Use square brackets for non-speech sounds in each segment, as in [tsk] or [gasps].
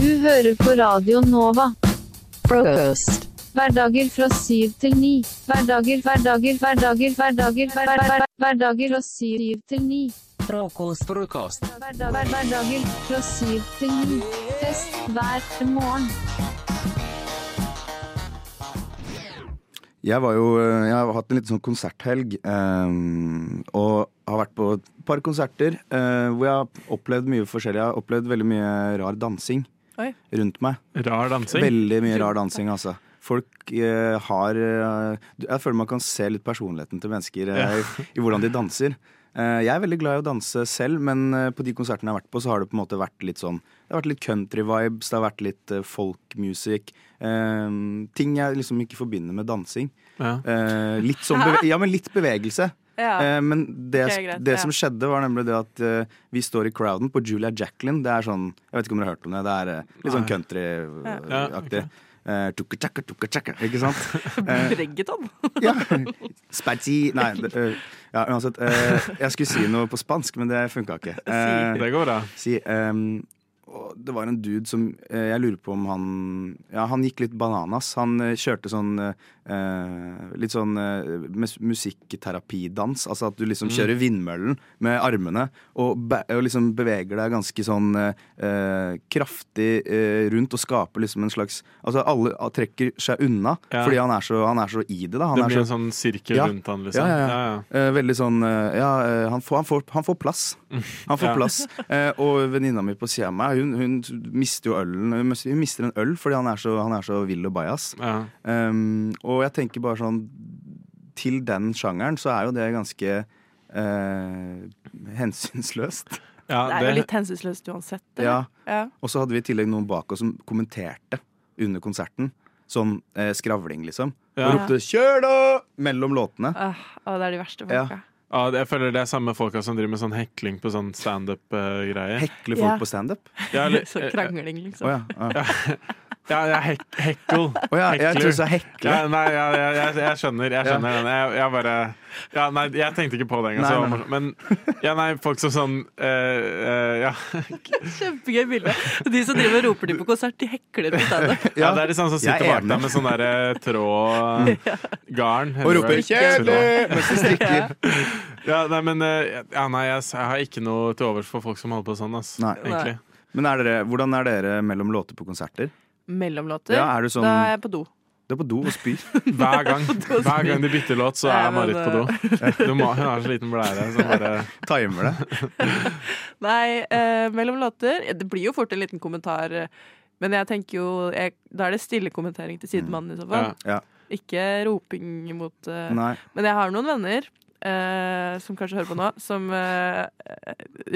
Du hører på Radio Nova. Frokost. Hverdager fra syv til ni. Hverdager, hverdager, hverdager, hverdager, hver, hver, hver, hverdager fra syv til ni. Frokost. Frokost. Hverdager fra syv til ni. Fest hver morgen. Jeg, var jo, eh, jeg har hatt en liten sånn konserthelg, eh, og har vært på et par konserter eh, hvor jeg har opplevd mye forskjellig. Jeg har opplevd veldig mye rar dansing Oi. rundt meg. Rar dansing. Veldig mye rar dansing, altså. Folk eh, har eh, Jeg føler man kan se litt personligheten til mennesker eh, i, i hvordan de danser. Eh, jeg er veldig glad i å danse selv, men eh, på de konsertene jeg har vært på, så har det på en måte vært litt sånn Det har vært litt country vibes, det har vært litt eh, folk music. eh, ting jeg liksom ikke forbinder med dansing. Ja. Eh, litt sånn beve [laughs] ja, men litt bevegelse. Ja. Eh, men det, okay, greit, det ja. som skjedde, var nemlig det at eh, vi står i crowden på Julia Jacqueline. Det er sånn, Jeg vet ikke om dere har hørt om det. Det er eh, litt sånn countryaktig. Ja, Eh, tukka-tjakka, tukka-tjakka, ikke sant? [laughs] Eh, Reggaeton. [laughs] ja. Spazi Nei, det, eh, ja, uansett. eh, jeg skulle si noe på spansk, men det funka ikke. [laughs] Eh, Det går bra. si um, det var en dude som eh, Jeg lurer på om han Ja, han gikk litt bananas. Han eh, kjørte sånn eh, Litt sånn eh, mus- musikkterapidans. Altså at du liksom kjører vindmøllen med armene og, be og liksom beveger deg ganske sånn eh, eh, kraftig eh, rundt og skaper liksom en slags Altså alle ah, trekker seg unna Ja. fordi han er, så, han er så i det, da. Han Det er blir så, en sånn sirkel Ja. rundt han, liksom. Ja, ja, ja. Eh, veldig sånn eh, Ja, eh, han, får, han, får, han får plass. [laughs] Han får plass. Eh, og venninna mi på sida av meg, hun, hun mister jo ølen. Hun mister en øl fordi han er så, han er så vill og bajas. Ja. Um, og jeg tenker bare sånn Til den sjangeren så er jo det ganske eh, hensynsløst. Ja, Det er jo litt hensynsløst uansett. Ja. Ja. Og så hadde vi i tillegg noen bak oss som kommenterte under konserten. Sånn eh, skravling, liksom. Ja. Og ropte 'kjør, da!' mellom låtene. Åh, å, det er de verste folka. Ja, Ja, jeg føler det er samme folka som driver med sånn hekling på sånn standup-greier. Hekle folk Ja. på standup. Ja, eller- [laughs] Så krangling, liksom. Oh, ja. ja. [laughs] ja, ja hek hekkel. Oh, ja, jeg tror du sa hekle. Ja, nei, ja, jeg, jeg, jeg skjønner, jeg skjønner den. Jeg, jeg bare ja, Nei, jeg tenkte ikke på det engang. Men ja, nei, folk som sånn uh, uh, ja. [laughs] Kjempegøy bilde. De som driver og roper de på konsert, de hekler standup. [laughs] ja, det er de samme som er sitter bak deg med sånn derre tråd Garn. Og roper 'kjedelig' mens de strikker. [laughs] Ja, nei, men uh, ja, nei, jeg, jeg har ikke noe til overs for folk som holder på sånn, ass. Nei. Egentlig. Men er dere, hvordan er dere mellom låter på konserter? Mellomlåter. Ja, er sånn- Da er jeg på do. Du er på do og spyr. [laughs] Hver gang, [laughs] hver gang de bytter låt, så er Marit på do. [laughs] Du må, hun har så liten blære. Så bare Timer det. Nei, eh, mellom låter Det blir jo fort en liten kommentar. eh, Men jeg tenker jo jeg, Da er det stille kommentering til sidemannen i så fall. Ja. Ja. Ikke roping mot eh, Nei. Men jeg har noen venner eh, som kanskje hører på nå, som eh,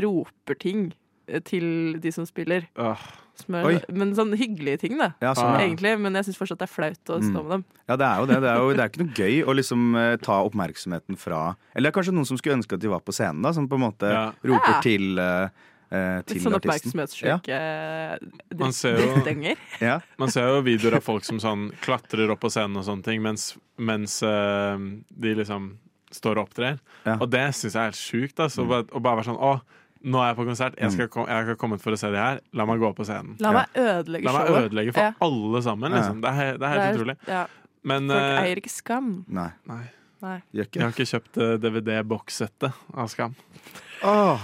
roper ting eh, til de som spiller. Øh. Som er, Oi. men sånn hyggelige ting, da. Ja, sånn, ja. Egentlig, men jeg syns fortsatt det er flaut å Mm. stå med dem. ja, det er jo det. Det er jo det er ikke noe gøy å liksom eh, ta oppmerksomheten fra Eller det er kanskje noen som skulle ønske at de var på scenen, da, som på en måte Ja. roper Ja. til, eh, eh, Litt sånn oppmerksomhetssjuk eh, ser jo- drittdenger. Ja. [laughs] Man ser jo videoer av folk som sånn klatrer opp på scenen og sånne ting, mens, mens uh, de liksom står og opptrer. Ja. Og det syns jeg er helt sjukt. Altså, bare, å bare være sånn Å, nå er jeg på konsert. Jeg, skal kom, jeg har kommet for å se det her. La meg gå på scenen. La meg ødelegge La meg showet. ødelegge for Ja. alle sammen. Liksom. Det, er, det er helt Det er- utrolig. Ja, Men folk eh, eier ikke skam. Nei. nei, Nei. Gjør jeg ikke har ikke kjøpt eh, DVD-bokssettet av Skam. Åh.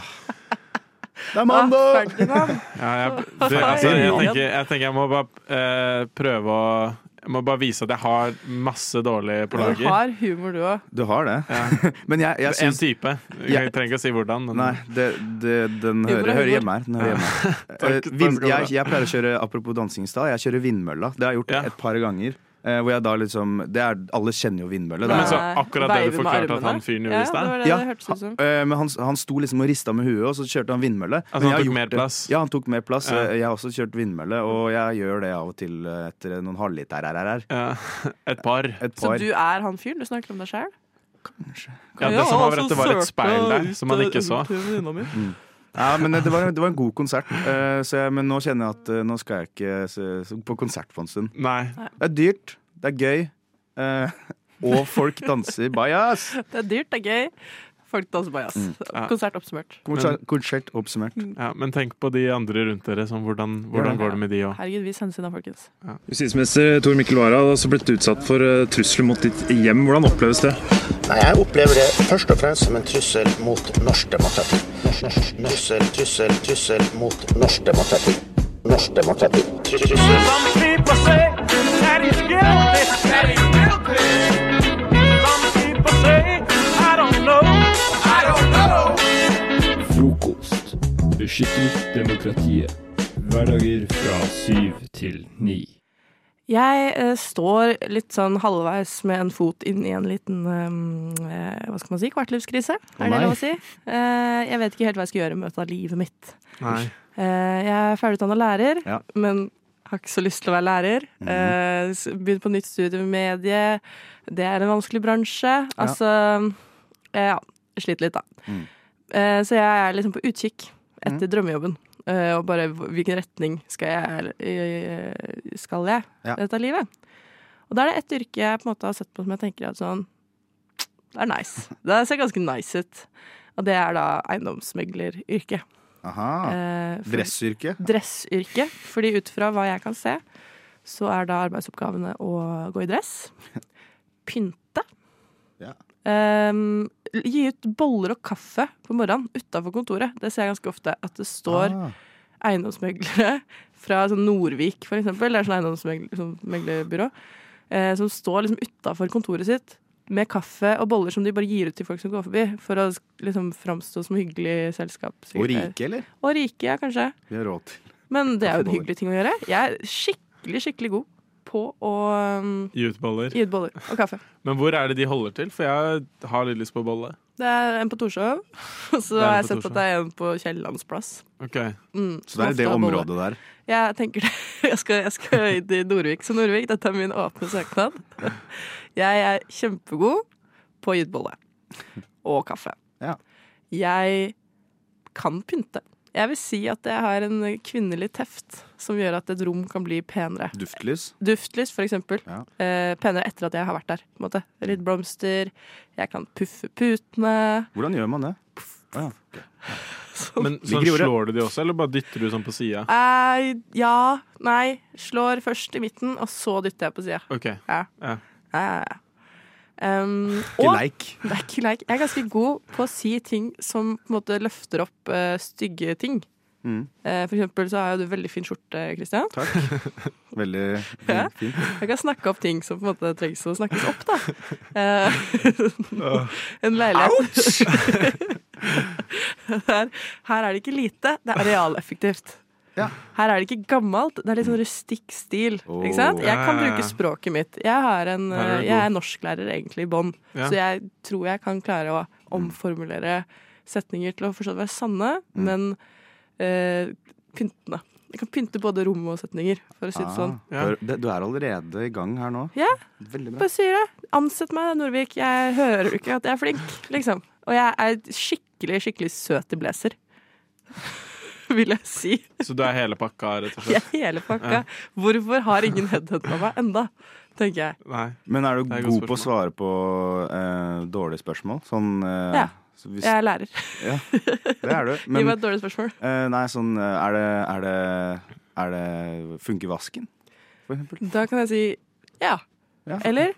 Det er Ah, mandag! Ferdinand. Ja, jeg, [laughs] det, altså, jeg, tenker, jeg tenker jeg må bare eh, prøve å Jeg må bare vise at jeg har masse dårlig på Du har humor, du òg. Du har det. Ja. [laughs] Men jeg, jeg En type. Jeg trenger ikke å si hvordan. Men Nei, det, det, den hører, hører hjemme her. Den hører hjemme her. [laughs] Takk, Eh, takk jeg, jeg pleier å kjøre apropos dansing i stad, jeg kjører vindmølla. Det har jeg gjort Ja. et par ganger. Eh, hvor jeg da liksom det er, Alle kjenner jo vindmølle. Men så akkurat det du forklarte at han fyren gjorde Ja, i stad? det det Ja. Eh, men han, han sto liksom og rista med huet, og så kjørte han vindmølle. Altså, Men han tok mer plass? Ja, han tok mer plass. Ja. Eh, Jeg har også kjørt vindmølle, og jeg gjør det av og til etter noen halvliter RRR. Ja. Et par. Et Så du er han fyren? Du snakker om deg sjøl? Ja, det som var det var et speil der som han ikke så. Ja, men eh, det var, det var en god konsert, eh, så jeg, men nå kjenner jeg at eh, nå skal jeg ikke se- se på konsert for en stund. Nei. Det er dyrt, det er gøy, eh, [laughs] og folk danser bajas. Det er dyrt, det er gøy. Folk danser bajas. Mm. Ja. Konsert oppsummert. Konsert, konsert oppsummert. Ja, men tenk på de andre rundt dere. Sånn, hvordan hvordan går det med de òg? Herregud, vis hensyn da, folkens. Justisminister Tor Mikkel Wara har også blitt utsatt for eh, trusler mot ditt hjem. Hvordan oppleves det? Nei, jeg opplever det først og fremst som en trussel mot norsk demokrati. Trussel, trussel, trussel mot norsk demokrati. Norsk demokrati. Trussel. Beskytter demokratiet. Hverdager fra syv til ni. Jeg eh, står litt sånn halvveis med en fot inn i en liten eh, hva skal man si, kvartlivskrise. Er det lov å si? Eh, jeg vet ikke helt hva jeg skal gjøre i møte av livet mitt. Nei. Eh, jeg er ferdigutdanna lærer, Ja. men har ikke så lyst til å være lærer. Eh, s- Begynt på nytt studie med medie. Det er en vanskelig bransje. Altså eh, Ja, sliter litt, da. Mm. Eh, så jeg er liksom på utkikk etter drømmejobben. Uh, og bare hvilken retning skal jeg, eh, skal jeg Ja. i dette livet? Og da er det ett yrke jeg på en måte har sett på som jeg tenker at sånn [tsk] Det er nice. [laughs] Det ser ganske nice ut. Og det er da eiendomsmegleryrket. Aha. Eh, for- Dressyrke. dressyrke. Fordi ut fra hva jeg kan se, så er da arbeidsoppgavene å gå i dress, [laughs] pynte, Ja. Ehm, gi ut boller og kaffe på morgenen utafor kontoret. Det ser jeg ganske ofte. At det står Ah. eiendomsmeglere fra sånn Nordvik, for eksempel. Det er sånn eiendomsmeglerbyrå. Eh, som står liksom utafor kontoret sitt med kaffe og boller som de bare gir ut til folk som går forbi. For å liksom framstå som hyggelig selskap. Og rike, eller? Og rike, ja, kanskje. Vi har råd til. Men det er jo en hyggelig ting å gjøre. Jeg er skikkelig, skikkelig god på å um, Gi ut boller. gi ut boller og kaffe. Men hvor er det de holder til? For jeg har litt lyst på bolle. Det er en på Torshov, [laughs] og så har jeg sett Torshov. at det er en på Kiellands plass. Ok. Mm, Så det er det området der. Jeg tenker det. [laughs] Jeg skal, jeg skal inn i Norvik. Så Norvik, dette er min åpne søknad. [laughs] Jeg er kjempegod på å gi ut bolle. Og kaffe. Ja. Jeg kan pynte. Jeg vil si at jeg har en kvinnelig teft som gjør at et rom kan bli penere. Duftlys. Duftlys, for eksempel. Ja. Eh, penere etter at jeg har vært der. På en måte. Litt blomster. Jeg kan puffe putene. Hvordan gjør man det? Ah, ja. Men sånn Ligger i ordet. slår du de også, eller bare dytter du sånn på sida? Eh, ja, nei. Slår først i midten, og så dytter jeg på sida. OK. Ja. Ja. Ja, ja, ja. Um, og leik. det er ikke like. Jeg er ganske god på å si ting som på en måte løfter opp uh, stygge ting. Mm. Uh, for eksempel så har jo du veldig fin skjorte, Christian. Takk. [laughs] Veldig, veldig fint. Jeg kan snakke opp ting som på en måte trengs å snakkes opp, da. Uh, [laughs] en leilighet. [laughs] her, her er det ikke lite, det er realeffektivt. Ja. Her er det ikke gammelt, det er litt sånn rustikk stil. Ikke sant? Jeg kan bruke språket mitt. Jeg, har en, er eh, jeg er norsklærer egentlig i bånn, Ja. så jeg tror jeg kan klare å omformulere setninger til å forstå være sanne, Mm. men eh, pyntende. Jeg kan pynte både rom og setninger, for å si det sånn. Ah, Ja. du er- Du er allerede i gang her nå. Ja. Veldig bra. Bare sier det. Ansett meg, Norvik. Jeg hører ikke at jeg er flink, liksom. Og jeg er skikkelig, skikkelig søt i blazer. [laughs] Vil jeg si. Så du er hele pakka, rett og Jeg er hele pakka. Hvorfor har ingen headhunta meg enda? Tenker jeg. Nei. Men er du er god på å svare på eh, dårlige spørsmål? Sånn eh, Ja. hvis, Jeg er lærer. ja, det er du. [laughs] Gi meg et dårlig spørsmål. eh, nei, sånn eh, Er det, er det, er det Funker vasken, for eksempel? Da kan jeg si ja. Ja. Eller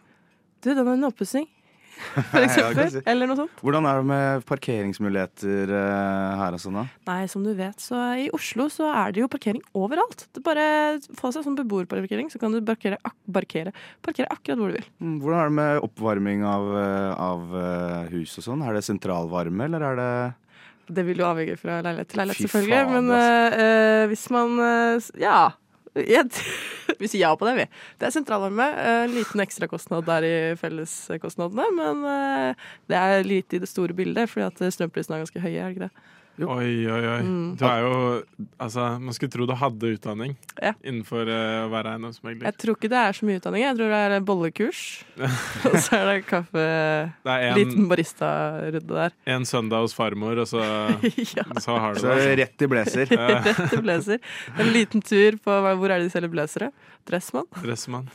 du, den er en oppussing. For eksempel. si. Eller noe sånt. Hvordan er det med parkeringsmuligheter eh, her og sånn, da? Nei, som du vet, så i Oslo så er det jo parkering overalt. Det bare Få seg sånn beboerparkering, så kan du parkere, ak parkere, parkere akkurat hvor du vil. Mm, Hvordan er det med oppvarming av, eh, av eh, hus og sånn? Er det sentralvarme, eller er det Det vil jo avhenge fra leilighet til leilighet, selvfølgelig. faen, men altså. eh, hvis man eh, Ja. [laughs] Vi sier ja på det, vi. Det er sentralvarme. eh, En liten ekstrakostnad der i felleskostnadene, men eh, det er lite i det store bildet, fordi at strømprisene er ganske høye. er det ikke det? Oi, oi, oi. Mm. Du er jo Altså, man skulle tro du hadde utdanning Ja. innenfor uh, å være eiendomsmegler. Jeg tror ikke det er så mye utdanning. Jeg tror det er bollekurs. [laughs] og så er det kaffe Det er en, Liten baristarunde der. en søndag hos farmor, og så, [laughs] ja. så har du det Så rett i blazer. altså. [laughs] Rett i blazer. En liten tur på Hvor er det de selger blazere? Dressmann? Dressmann.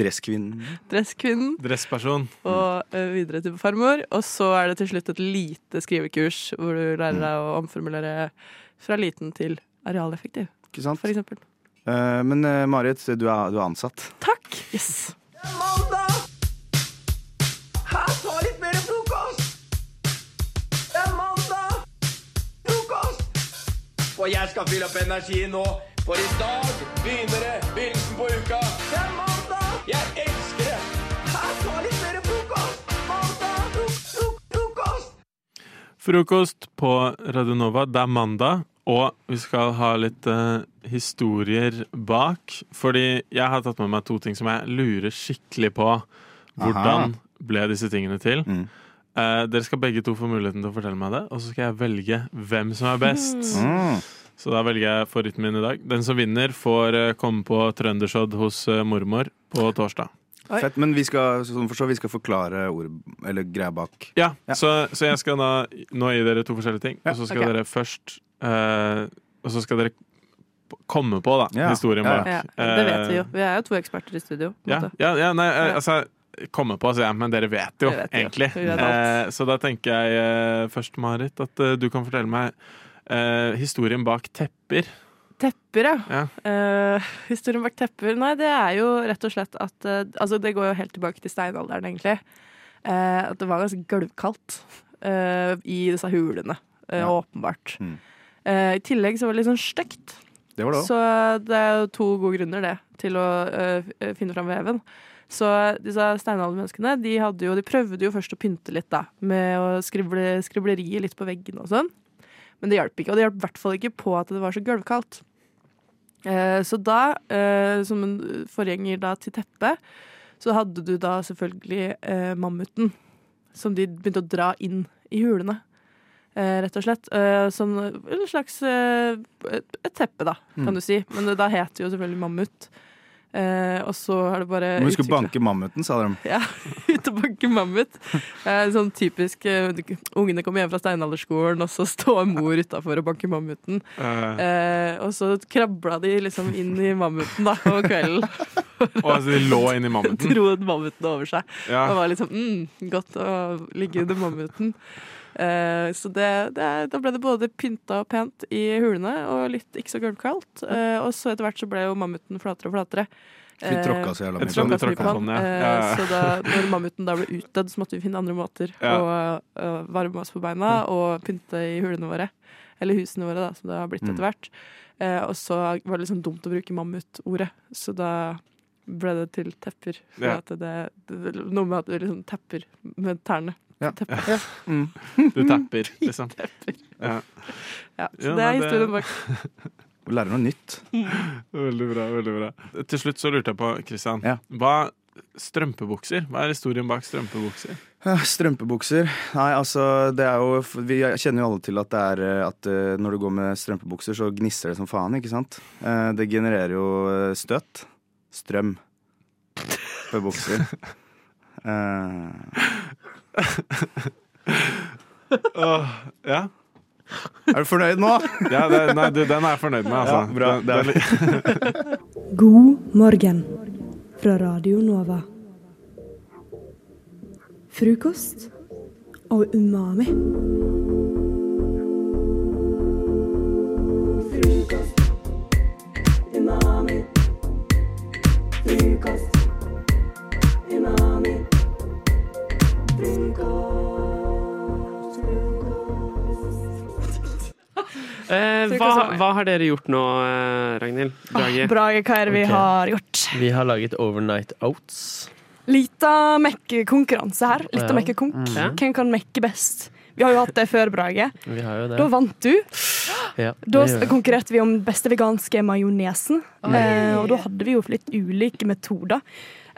Dresskvinnen. Dresskvinnen. Dressperson. Og uh, videre til farmor. Og så er det til slutt et lite skrivekurs hvor du lærer deg å omformulere fra liten til arealeffektiv, Ikke sant? for eksempel. Uh, men uh, Marit, du er, du er ansatt. Takk! Yes. Og jeg skal fylle opp energi nå, for i dag begynner det begynnelsen på uka. Det er mandag! Jeg elsker det! Her, tar litt mer frokost! Mandag, frok, frok, frokost! Frokost på Radio Nova. Det er mandag, og vi skal ha litt uh, historier bak. Fordi jeg har tatt med meg to ting som jeg lurer skikkelig på. Hvordan ble disse tingene til? Mm. Uh, dere skal begge to få muligheten til å fortelle meg det, og så skal jeg velge hvem som er best. Mm. Så da velger jeg favoritten min i dag. Den som vinner, får eh, komme på trøndersodd hos eh, mormor på torsdag. Oi. Fett, men vi skal, sånn forstå, vi skal forklare ord, eller greia bak. Ja, Ja. Så, så jeg skal da nå gi dere to forskjellige ting, Ja. og så skal okay. dere først eh, Og så skal dere komme på da, Ja. historien bak. Ja, det vet vi jo. Vi er jo to eksperter i studio. På Ja, måte. ja, ja nei, eh, altså Komme på, sier jeg, men dere vet jo, vet egentlig. Jo. vet. Eh, så da tenker jeg eh, først, Marit, at eh, du kan fortelle meg eh, historien bak tepper. Tepper, ja. Ja. Eh, historien bak tepper Nei, det er jo rett og slett at eh, Altså, det går jo helt tilbake til steinalderen, egentlig. Eh, at det var ganske gulvkaldt eh, i disse hulene. eh, Ja. Åpenbart. Mm. Eh, I tillegg så var det litt sånn stygt. Det var det. Så det er jo to gode grunner det, til å finne fram veven. Så disse steinaldermenneskene de, jo, de prøvde jo først å pynte litt, da. Med å skrible, skriblerier litt på veggene og sånn. Men det hjalp ikke. Og det hjalp i hvert fall ikke på at det var så gulvkaldt. Eh, så da, eh, som en forgjenger da til teppet, så hadde du da selvfølgelig eh, mammuten. Som de begynte å dra inn i hulene. Eh, rett og slett. Eh, som en slags eh, et, teppe, da, kan Mm. du si. Men det, da heter det jo selvfølgelig mammut. Eh, og så har det bare Men å utviklet- banke mammuten, sa de. Ja, [laughs] ut og banke mammut. Eh, sånn typisk uh, Ungene kommer hjem fra steinalderskolen, og så står mor utafor og banker mammuten. Eh, Eh, og så krabla de liksom inn i mammuten da over kvelden. [laughs] og altså, de lå i [laughs] mammuten. Dro mammuten over seg. Ja. Og var liksom mm, godt å ligge under mammuten. Eh, så det, det, er- da ble det både pynta og pent i hulene, og litt ikke så gulvkaldt. Uh, og så etter hvert så ble jo mammuten flatere og flatere. Vi tråkka så jævla mye på den. Så mye tråkka på på den, den. ja. Eh, Ja, ja. Så da når mammuten da ble utdødd, så måtte vi finne andre måter Ja. å å varme oss på beina og pynte i hulene våre. Eller husene våre, da, som det har blitt Mm. etter hvert. Eh, og så var det liksom dumt å bruke mammut-ordet, så da ble det til tepper. For Ja. at det, det, noe med at du liksom tepper med tærne. Ja. Tepper. Mm. [laughs] Du tapper, [laughs] liksom. Ja. Ja, så det er historien bak. [laughs] Du lærer noe nytt. Veldig bra. veldig bra Til slutt så lurte jeg på, Kristian Ja. Hva Strømpebukser? Hva er historien bak strømpebukser? Ja, Strømpebukser. Nei, altså det er jo Vi kjenner jo alle til at det er eh, at eh, når du går med strømpebukser, så gnisser det som faen, ikke sant? Eh, Det genererer jo støt. Strøm. På bukser. Eh, [laughs] Åh, ja. Er du fornøyd nå? ja det, nei, du, den er jeg fornøyd med, altså. Ja, bra. Den- Det er- den- [laughs] God morgen fra Radio Nova. Frokost og umami. Eh, hva, hva har dere gjort nå, eh, Ragnhild? Brage? Brage, hva er det vi okay. har gjort? Vi har laget overnight oats. Lita mekkekonkurranse her. Lita Ja. mekkekonk. Mm. Ja. Hvem kan mekke best? Vi har jo hatt det før, Brage. Vi har jo det. Da vant du. Ja, Da konkurrerte vi om beste veganske majonesen. Eh, og da hadde vi jo litt ulike metoder.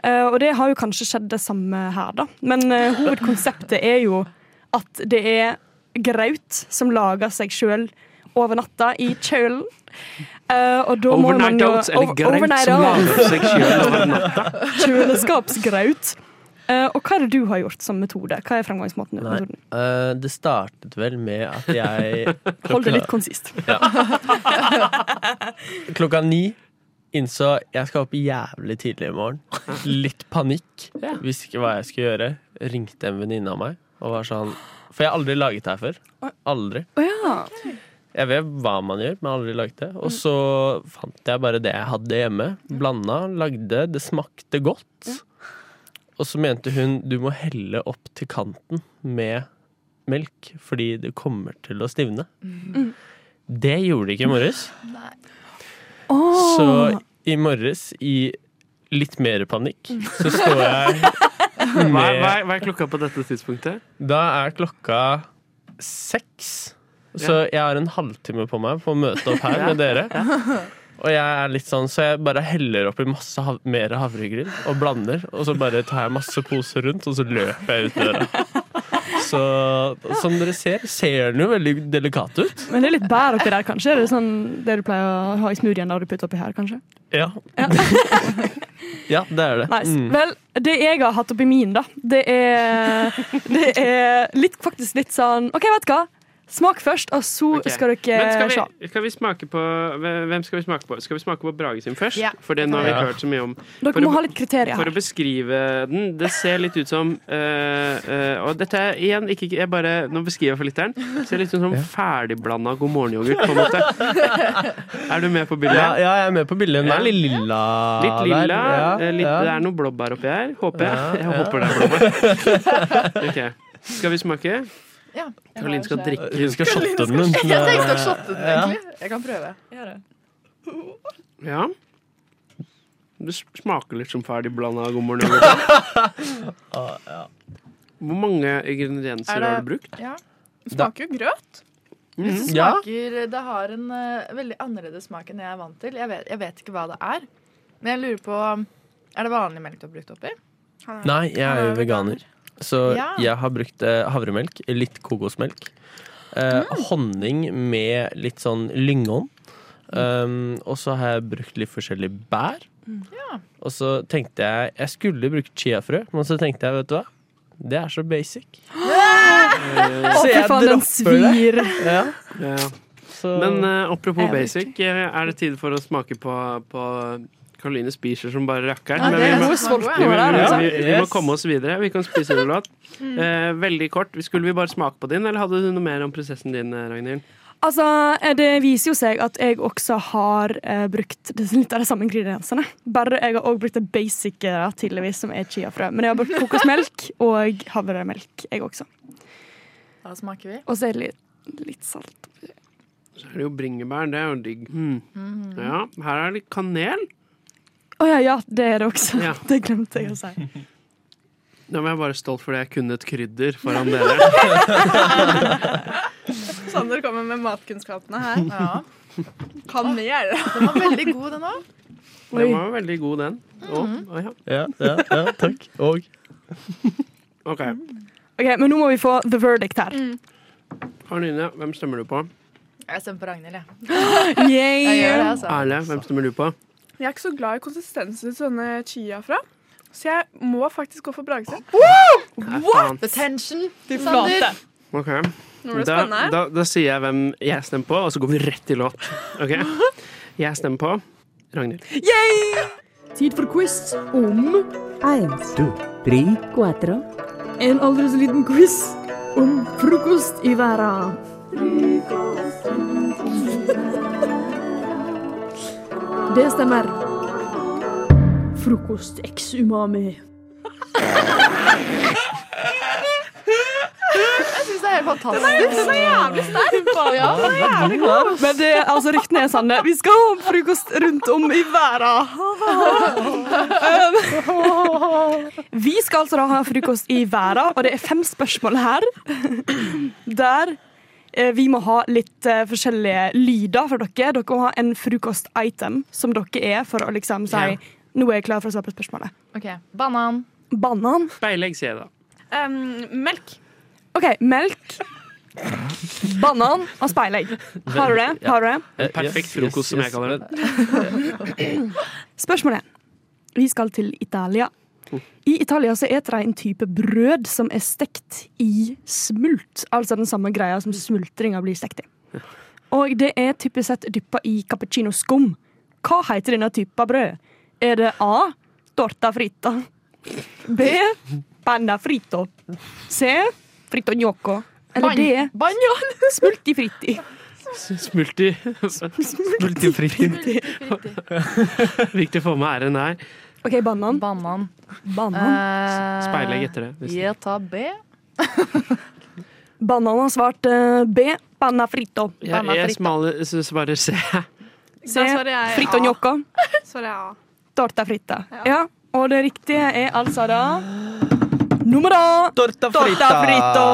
Eh, og det har jo kanskje skjedd det samme her, da. Men eh, hovedkonseptet er jo at det er graut som lager seg sjøl over natta i kjølen. Uh, og da må man jo eller graut som lager seg selv over natta. Kjøleskapsgraut. Uh, og hva er det du har gjort som metode? Hva er fremgangsmåten? Nei, eh, det startet vel med at jeg [laughs] Hold det litt konsist. Ja. [laughs] Klokka ni innså jeg skal opp jævlig tidlig i morgen. Litt panikk. Visste ikke hva jeg skulle gjøre. Ringte en venninne av meg og var sånn For jeg har aldri laget det her før. Aldri. Jeg vet hva man gjør, men aldri laget det. Og så fant jeg bare det jeg hadde hjemme. Blanda, lagde. Det smakte godt. Og så mente hun du må helle opp til kanten med melk, fordi det kommer til å stivne. Mm. Det gjorde det ikke i morges. Åh. Så i morges, i litt mer panikk, så står jeg [laughs] med hva, hva er klokka på dette tidspunktet? Da er klokka seks. Så jeg har en halvtime på meg på å møte opp her [laughs] med dere. Og jeg er litt sånn, så jeg bare heller oppi masse hav mer havregryn og blander. Og så bare tar jeg masse poser rundt, og så løper jeg ut døra. Så som dere ser, ser den jo veldig delikat ut. Men det er litt bær oppi der, kanskje? Er det sånn det du pleier å ha i smoothien da du putter oppi her, kanskje? Ja. [laughs] ja, det er det. Nice. Mm. Vel, det jeg har hatt oppi min, da, det er, det er litt, faktisk litt sånn OK, vet du hva? Smak først, og så okay. skal dere Men skal se. vi, skal vi smake på Hvem skal vi smake på? Skal vi smake på Brage sin først? Ja. For det nå har vi Ja. hørt så mye om. Dere For må å, ha litt kriterier For her. å beskrive den, det ser litt ut som uh, uh, Og dette er igjen ikke, jeg bare, Nå beskriver jeg for lytteren. Ser litt ut som ferdigblanda god morgen-yoghurt, på en måte. Er du med på bildet? Ja, ja, jeg er med på bildet. Den er litt lilla. Litt lilla. der. Ja, eh, litt, ja. Det er noe blåbær oppi her, håper jeg. Ja, Jeg ja. håper det er blåbær. [laughs] Ok. Skal vi smake? Ja. Karoline skal drikke. Hun skal shotte den. Jeg tenkte å shotte den, Ja. egentlig. Jeg kan prøve. Gjør det. Ja. Det smaker litt som ferdigblanda god morgen-yoghurt. [laughs] Hvor mange ingredienser Er det- har du brukt? Ja. Det smaker jo grøt. Mhm. Det Ja. smaker Det har en eh, veldig annerledes smak enn jeg er vant til. Jeg vet, jeg vet ikke hva det er. Men jeg lurer på Er det vanlig melk du har brukt oppi? Nei, jeg er jo veganer. Så Ja. jeg har brukt eh, havremelk, litt kokosmelk, eh, honning med litt sånn lyngånd. Um, og så har jeg brukt litt forskjellige bær. Ja. Og så tenkte jeg Jeg skulle brukt chiafrø, men så tenkte jeg, vet du hva? Det er så basic. [gasps] Å, så jeg faen, dropper det. svir. Ja. Ja. Så- Men uh, apropos basic, eh, er det tid for å smake på, på Karoline spiser som bare rakkeren. Ja, Men vi må- vi, der, altså. vi, vi, vi må komme oss videre. Vi kan spise rullot. [laughs] Mm. Eh, veldig kort, skulle vi bare smake på din, eller hadde du noe mer om prosessen din, eh, Ragnhild? Altså, eh, Det viser jo seg at jeg også har eh, brukt litt av de samme ingrediensene. Bare jeg har også brukt det basic tidligvis, tydeligvis, som er chiafrø. Men jeg har brukt kokosmelk [laughs] og havremelk, jeg også. Da smaker vi. Og så er det litt, litt salt. Så er det jo bringebær. Det er jo digg. Hmm. Mhm. Ja, her er det kanel. Å ja, ja, det er det også. Ja. [laughs] Det glemte jeg å si. Nå var jeg bare stolt fordi jeg kunne et krydder foran [laughs] dere. Sander kommer med matkunnskapene her. [laughs] Ja. det Den var veldig god, den òg. Den var veldig god, den. Å, å, ja. Ja, ja, ja, takk. Og OK. Ok, Men nå må vi få the verdict her. Karoline, hvem stemmer du på? Jeg stemmer på Ragnhild, jeg. [gasps] Yay! Jeg det, altså. Erle, hvem stemmer du på? Jeg er ikke så glad i konsistensen til sånne chiafra. så jeg må faktisk gå for Brage What?! The tension. Fy flate. Ok. Nå blir det Da, spennende da, da sier jeg hvem jeg stemmer på, og så går vi rett til låt. Ok? Jeg stemmer på Ragnhild. Yay! Tid for quiz om Eins, to, tre, cuatro. En aldri så liten quiz om frokost i verden. Det stemmer. Frokost ex umami. [laughs] Jeg syns det er helt fantastisk. Den er jævlig sterk. Ja, den er jævlig god. Men det er altså ryktene er sanne. Vi skal ha frokost rundt om i verden. Vi skal altså da ha frokost i verden, og det er fem spørsmål her. Der vi må ha litt eh, forskjellige lyder for dere. Dere må ha en frokost-item som dere er, for å liksom si Ja. Nå er jeg klar for å svare på spørsmålet. OK. Banan. Banan. Speilegg, sier jeg da. Um, melk. OK, melk. Banan og speilegg. Har du det? Har du det? Ja. perfekt frokost, som jeg kaller det. Spørsmålet. Vi skal til Italia. I Italia så eter de en type brød som er stekt i smult. Altså den samme greia som smultringa blir stekt i. Og det er typisk sett dyppa i cappuccino-skum. Hva heter denne typen brød? Er det A. Torta frita. B. Panna frito. C. Frito gnocco. Eller D. Banjan! [laughs] Smulti fritti. Smulti. Smulti fritti. Viktig å få med r-en her. OK, banan. Banan. Banan. Eh, Speilegg etter det. Jeg tar B. [laughs] Banan har svart uh, B. Panna frito. Jeg, jeg smaler, så svarer C. C. Da svarer jeg Frito A. gnocco. [laughs] Svarer jeg A. Torta fritta. Ja. og det riktige er altså da Nummer A. Torta Torta frito.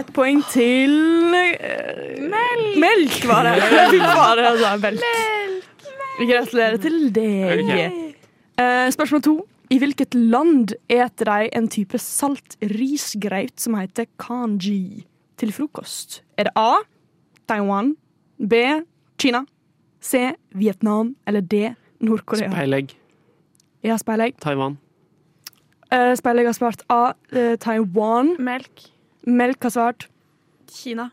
Et poeng til Melk. Melk var det. [laughs] Fy faen, altså. Melk. Gratulerer til deg. Ok. Eh, spørsmål to. I hvilket land eter de en type salt risgraut som heter kanji til frokost? Er det A. Taiwan, B. Kina, C. Vietnam eller D. Nord-Korea? Speilegg. Ja, speilegg. Taiwan. Uh, speilegg har svart A. Uh, Taiwan. Melk. Melk har svart Kina.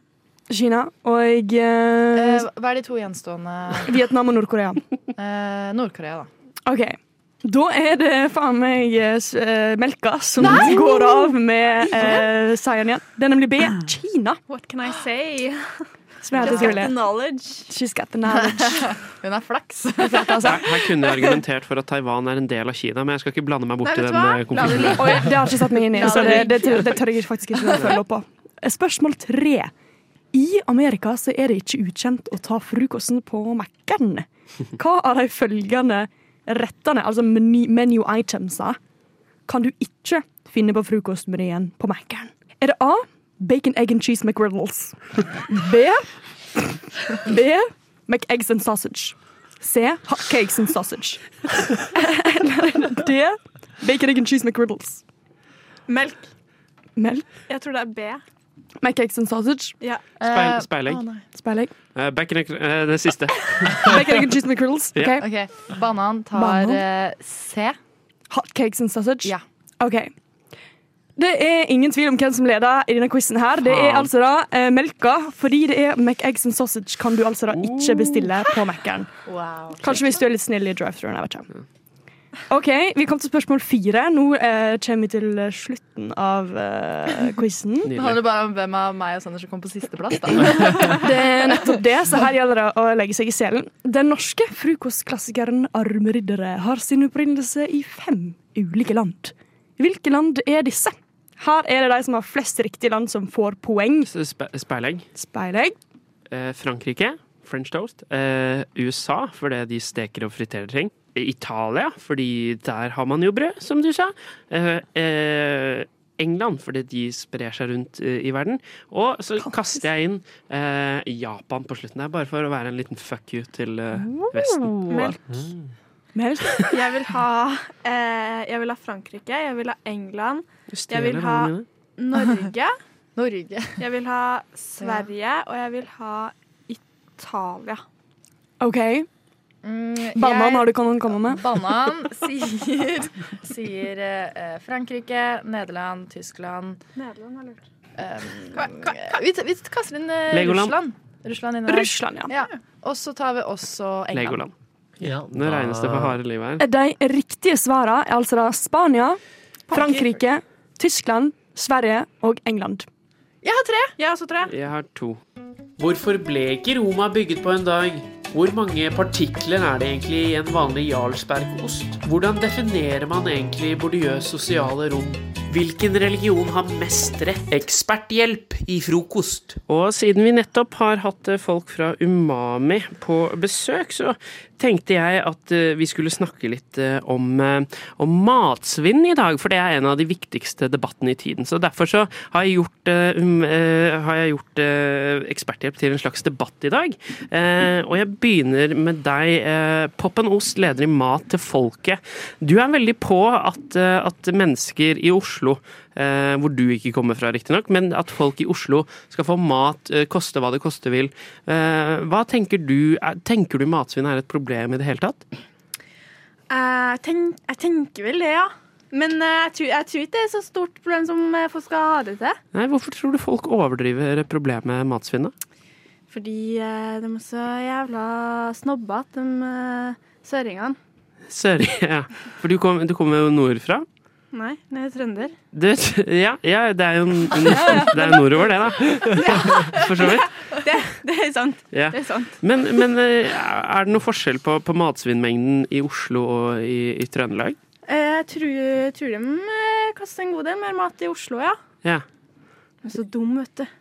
Kina. Og uh, Eh, hva er de to gjenstående Vietnam og Nord-Korea. Eh, Nord-Korea, da. OK. Da er det faen meg eh, eh, melka som Nei! går av med uh, Sayan igjen. Det er nemlig B. Kina. What can I say? Som Just got the knowledge. She's got the knowledge. [laughs] Hun er flaks. altså. Her, her kunne jeg argumentert for at Taiwan er en del av Kina, men jeg skal ikke blande meg bort Nei, i den eh, konflikten. Oi, det har jeg ikke satt meg inn i, så det det, det, det tør jeg faktisk ikke å følge opp på. Spørsmål tre. I Amerika så er det ikke ukjent å ta frokosten på Mækkern. Hva av de følgende rettene, altså menu, menu itemsa, kan du ikke finne på frokostmenyen på Mækkern? Er det A. Bacon, egg and cheese McGriddles. B. B. McEggs and sausage. C. Hotcakes and sausage. [laughs] D. Bacon, egg and cheese McGriddles. Melk. Melk. Jeg tror det er B. McEggs and sausage. Ja. Speil, speilegg. Speilegg. Uh, back in, eh, det siste. [laughs] Bacon, egg and cheese McGriddles. Ja. Okay. OK. Banan tar Banan. eh, C. Hotcakes and sausage. Ja. OK. Det er ingen tvil om hvem som leder i denne quizen her. Det er altså da eh, melka, fordi det er McEggs and sausage kan du altså da ikke bestille på Mækkern. Wow. Kanskje hvis du er litt snill i drive-throughen. OK, vi kom til spørsmål fire. Nå eh, kommer vi til slutten av eh, quizen. Det handler bare om hvem av meg og Sander som kom på sisteplass, da. [laughs] Det er nettopp det, så her gjelder det å legge seg i selen. Den norske frokostklassikeren Armriddere har sin opprinnelse i fem ulike land. Hvilke land er disse? Her er det de som har flest riktige land som får poeng. Spe, speilegg. Speilegg. Eh, Frankrike. French toast. Eh, USA, fordi de steker og friterer ting. Italia, fordi der har man jo brød, som du sa. Eh, eh, England, fordi de sprer seg rundt eh, i verden. Og så kaster jeg inn eh, Japan på slutten der, bare for å være en liten fuck you til eh, Vesten. Melk. Melk. Jeg vil ha eh, Jeg vil ha Frankrike, jeg vil ha England, jeg vil ha Norge, [laughs] Norge. jeg vil ha [laughs] Sverige, og jeg vil ha Italia. OK. Mm, Banan jeg- har du kan komme med. Banan [laughs] sier, sier eh, Frankrike, Nederland, Tyskland Nederland har lurt. um, vi, vi kaster inn eh, Legoland. Russland. Russland. Russland, ja. Og så tar vi også England. Legoland. Nå regnes det for harde livet her. De riktige svarene er altså da Spania, Frankrike, Tyskland, Sverige og England. Jeg har tre. Jeg har også tre. Jeg har to. Hvorfor ble ikke Roma bygget på en dag? Hvor mange partikler er det egentlig i en vanlig Jarlsbergost? Hvordan definerer man egentlig bordiøs sosiale rom? Hvilken religion har mest rett? Eksperthjelp i frokost. Og siden vi nettopp har hatt eh, folk fra Umami på besøk, så tenkte jeg at eh, vi skulle snakke litt eh, om, om matsvinn i dag, for det er en av de viktigste debattene i tiden. Så derfor så har jeg gjort, um, uh, har jeg gjort uh, eksperthjelp til en slags debatt i dag. Uh, og jeg begynner med deg, Poppen Ost, leder i Mat til folket. Du er veldig på at, at mennesker i Oslo eh, hvor du ikke kommer fra, riktignok, men at folk i Oslo skal få mat, eh, koste hva det koste vil. Eh, hva tenker du? Er, tenker du matsvinn er et problem i det hele tatt? Jeg, tenk, jeg tenker vel det, ja. Men jeg, tror, jeg tror ikke det er så stort problem som folk skal ha det til. Nei, Hvorfor tror du folk overdriver problemet med matsvinnet? Fordi de er så jævla snobbete, de søringene. Søring, [laughs] ja. For du, kom, du kommer jo nordfra? Nei, jeg er trønder. Du, [laughs] ja, ja, det er jo en- det er nordover, det, da. For så vidt. Det, det er sant. Ja. Det er sant. Men, men eh, er det noe forskjell på, på matsvinnmengden i Oslo og i, i Trøndelag? Eh, Jeg tror, jeg tror de eh, kaster en god del mer mat i Oslo, ja. Ja. Er så dum, vet du. [laughs]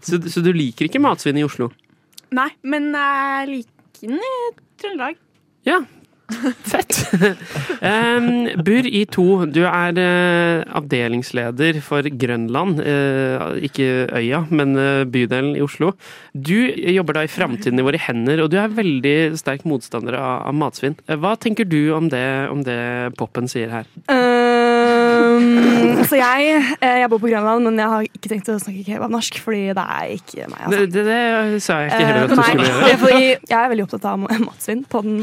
Så, så du liker ikke matsvinn i Oslo? Nei, men jeg liker den i Trøndelag. Ja. [laughs] Fett. um, Bur i to, du er uh, avdelingsleder for Grønland. Uh, ikke øya, men uh, bydelen i Oslo. Du jobber da i Framtiden i våre hender, og du er veldig sterk motstander av, av matsvinn. Hva tenker du om det, om det Poppen sier her? Um, så jeg, eh, jeg bor på Grønland, men jeg har ikke tenkt å snakke kebabnorsk, fordi det er ikke meg. Altså. Det, det, det sa jeg ikke heller at du Eh, skulle gjøre. [laughs] fordi jeg er veldig opptatt av matsvinn. På den,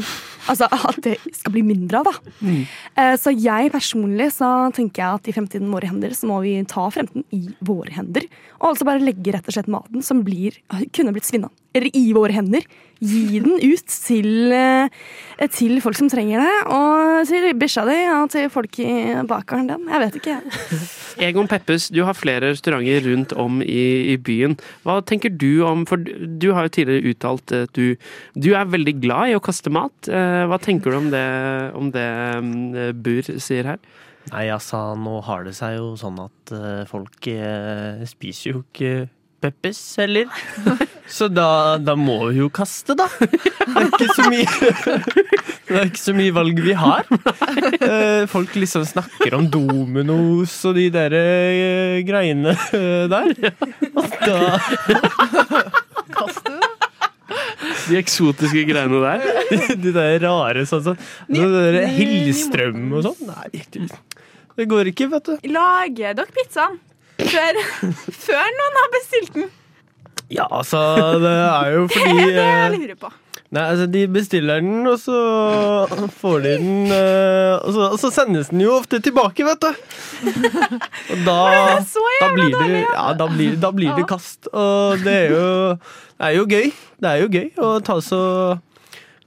altså at det skal bli mindre av, da. Mm. Eh, Så jeg personlig så tenker jeg at i fremtiden våre hender så må vi ta fremtiden i våre hender. Og altså bare legge rett og slett maten som blir, kunne blitt svinna, i våre hender. Gi den ut til, eh, til folk som trenger det. Og til bikkja di og til folk i bakeren din. Jeg vet ikke, jeg. [laughs] Egon Peppes, du har flere restauranter rundt om i, i byen. Hva tenker du om For du, har jo tidligere uttalt at du, du er veldig glad i å kaste mat. Eh, Hva tenker du om det, om det Bur sier her? Nei, altså, nå har det seg jo sånn at eh, folk eh, spiser jo ikke Peppes heller. [laughs] Så da, da må vi jo kaste, da. Det er ikke så mye Det er ikke så mye valg vi har. Eh, folk liksom snakker om Dominos og de der eh, greiene der. Og da De eksotiske greiene der? De der rare sånn sånn. Hillstrøm og sånn. Nei, det går ikke, vet du. Lager dere pizzaen før, før noen har bestilt den? Ja, altså, det er jo fordi [laughs] Det er det jeg eh, lurer på. Nei, altså De bestiller den, og så får de den eh, og, så, og så sendes den jo ofte tilbake, vet du. [laughs] Og da, da blir det, ja, da blir, da blir det kast. Og det er jo, det er jo gøy. Det er jo gøy å ta så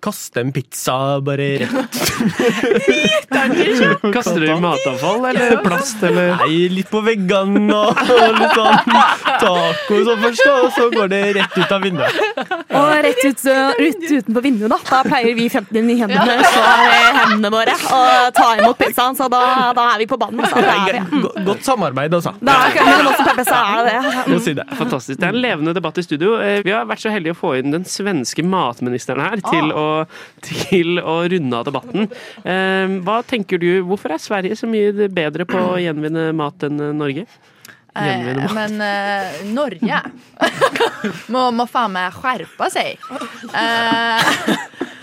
Kaste en pizza bare rett [laughs] Kaster du matavfall eller plast? Eller? Nei, litt på veggene og, litt sånn taco så sånn først, da, og så går det rett ut av vinduet. Og rett, ut, ut utenpå vinduet, da. Da pleier vi 15 i hendene, så er hendene våre. Og ta imot pizzaen, så da, da er vi på banen. Så da er vi. Go- Godt samarbeid, altså. Da kan mellom Peppe, så det. Si det. Fantastisk. Det er en levende debatt i studio. Eh, Vi har vært så heldige å få inn den svenske matministeren her til, å, til å runde av debatten. Eh, Hva tenker du, Hvorfor er Sverige så mye bedre på å gjenvinne mat enn eh, Norge? Eh, men eh, Norge [laughs] må, må faen meg skjerpe seg. Eh, [laughs]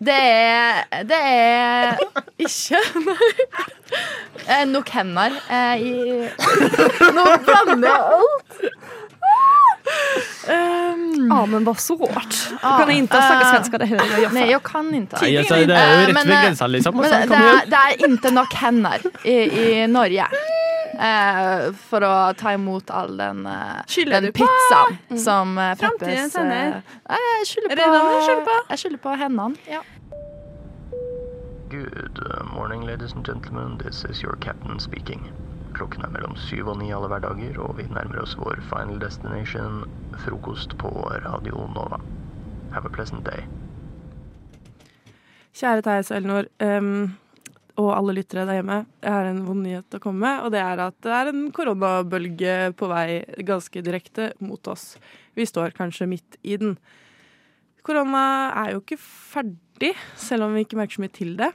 det er Det er ikke [laughs] eh, nok hender eh, i Nå blander jeg alt. Um, ah, men så rart Du kan inte snakke svenska det hører Joffe. Nej, jag kan inte. Nei, altså, det er jo Eh, rett men, ved eh, grensa, liksom. Men det, det, er, det er ikke nok hender i, i Norge eh, for å ta imot all den, eh, den pizzaen mm. som eh, Framtidens Peppes hender. eh, Jeg skylder på? Jeg på hendene. Ja. Good uh, morning, ladies and gentlemen. This is your captain speaking. Klokken er mellom syv og ni alle hverdager, og vi nærmer oss vår final destination, frokost på Radio Nova. Have a pleasant day. Kjære Theis og Elnor. um, og alle lyttere der hjemme. Jeg har en vond nyhet å komme med, og det er at det er en koronabølge på vei ganske direkte mot oss. Vi står kanskje midt i den. Korona er jo ikke ferdig, selv om vi ikke merker så mye til det.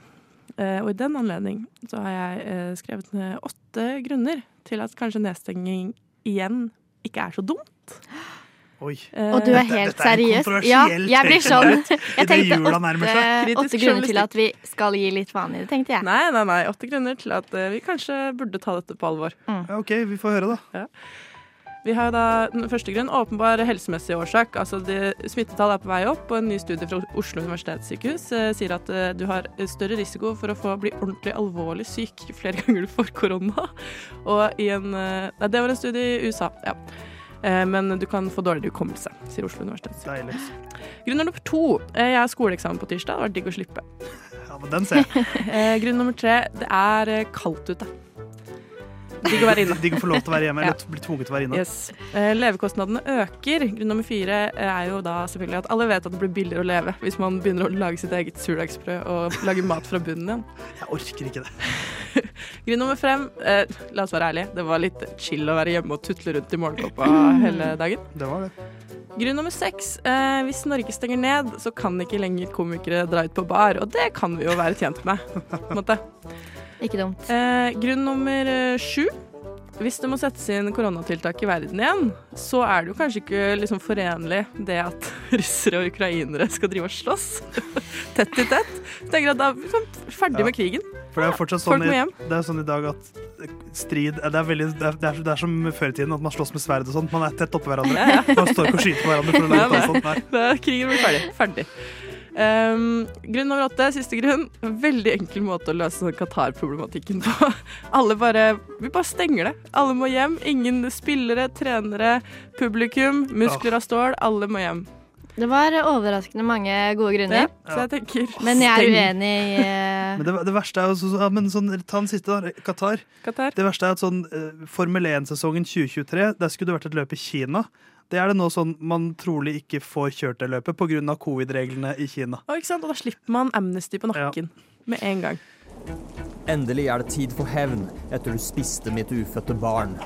Eh, og i den anledning så har jeg eh, skrevet ned åtte grunner til at kanskje nedstenging igjen ikke er så dumt. Oi. Og du er Dette- helt dette er en seriøs? Ja, jeg blir sånn. [laughs] Jeg tenkte åtte, åtte grunner til at vi skal gi litt faen i det, tenkte jeg. Nei, nei, nei. Åtte grunner til at eh, vi kanskje burde ta dette på alvor. Mm. Ja, OK, vi får høre, da. Ja. Vi har da den første grunn, åpenbar helsemessig årsak. Altså det, Smittetallet er på vei opp, og en ny studie fra Oslo universitetssykehus eh, sier at eh, du har større risiko for å få bli ordentlig alvorlig syk [laughs] flere ganger du får korona. Og i en eh, Nei, det var en studie i USA, ja. Eh, men du kan få dårligere hukommelse, sier Oslo universitetssykehus. Grunn nummer to. eh, Jeg har skoleeksamen på tirsdag. Det var digg å slippe. Ja, men den ser jeg. [laughs] Eh, Grunn nummer tre. Det er kaldt ute. Digg å være inne. [laughs] Digg å få lov til å være hjemme, eller [laughs] bli tvunget til å være inne. Yes. Eh, levekostnadene øker. Grunn nummer fire eh, er jo da selvfølgelig at alle vet at det blir billigere å leve hvis man begynner å lage sitt eget surdagsbrød og lage mat fra bunnen igjen. [laughs] Jeg orker ikke det. Grunn nummer fem, eh, la oss være ærlige, det var litt chill å være hjemme og tutle rundt i morgenkåpa hele dagen. Det var det. Grunn nummer seks, eh, hvis Norge stenger ned, så kan ikke lenger komikere dra ut på bar, og det kan vi jo være tjent med, på en måte. Ikke dumt. Eh, grunn nummer eh, sju. Hvis det må settes inn koronatiltak i verden igjen, så er det jo kanskje ikke liksom forenlig det at [laughs] russere og ukrainere skal drive og slåss [laughs] tett i tett. Tenker at da er vi sånn ferdig Ja. med krigen. For det er fortsatt sånn, i, det er sånn i dag at strid Det er, veldig, det er, det er, det er som før i tiden, at man slåss med sverd og sånt. Man er tett oppå hverandre. Ja, ja. Man står ikke og skyter på hverandre for å lage sånt. Er krigen blir ferdig. ferdig. Um, grunn nummer åtte, siste grunn. Veldig enkel måte å løse Qatar-problematikken på. [laughs] Alle bare, Vi bare stenger det. Alle må hjem. Ingen spillere, trenere, publikum, muskler av stål. Alle må hjem. Det var overraskende mange gode grunner. Ja, så jeg tenker Men jeg er uenig i eh, [laughs] Men det, det verste er jo så, ja, men sånn, Ta den siste, da. Qatar. Det verste er at sånn eh, Formel 1-sesongen 2023, der skulle det vært et løp i Kina. Det er det nå sånn man trolig ikke får kjørt det løpet pga. covid-reglene i Kina. Og, ikke sant? og da slipper man amnesty på nakken med en gang. Endelig er det tid for hevn etter du spiste mitt ufødte barn.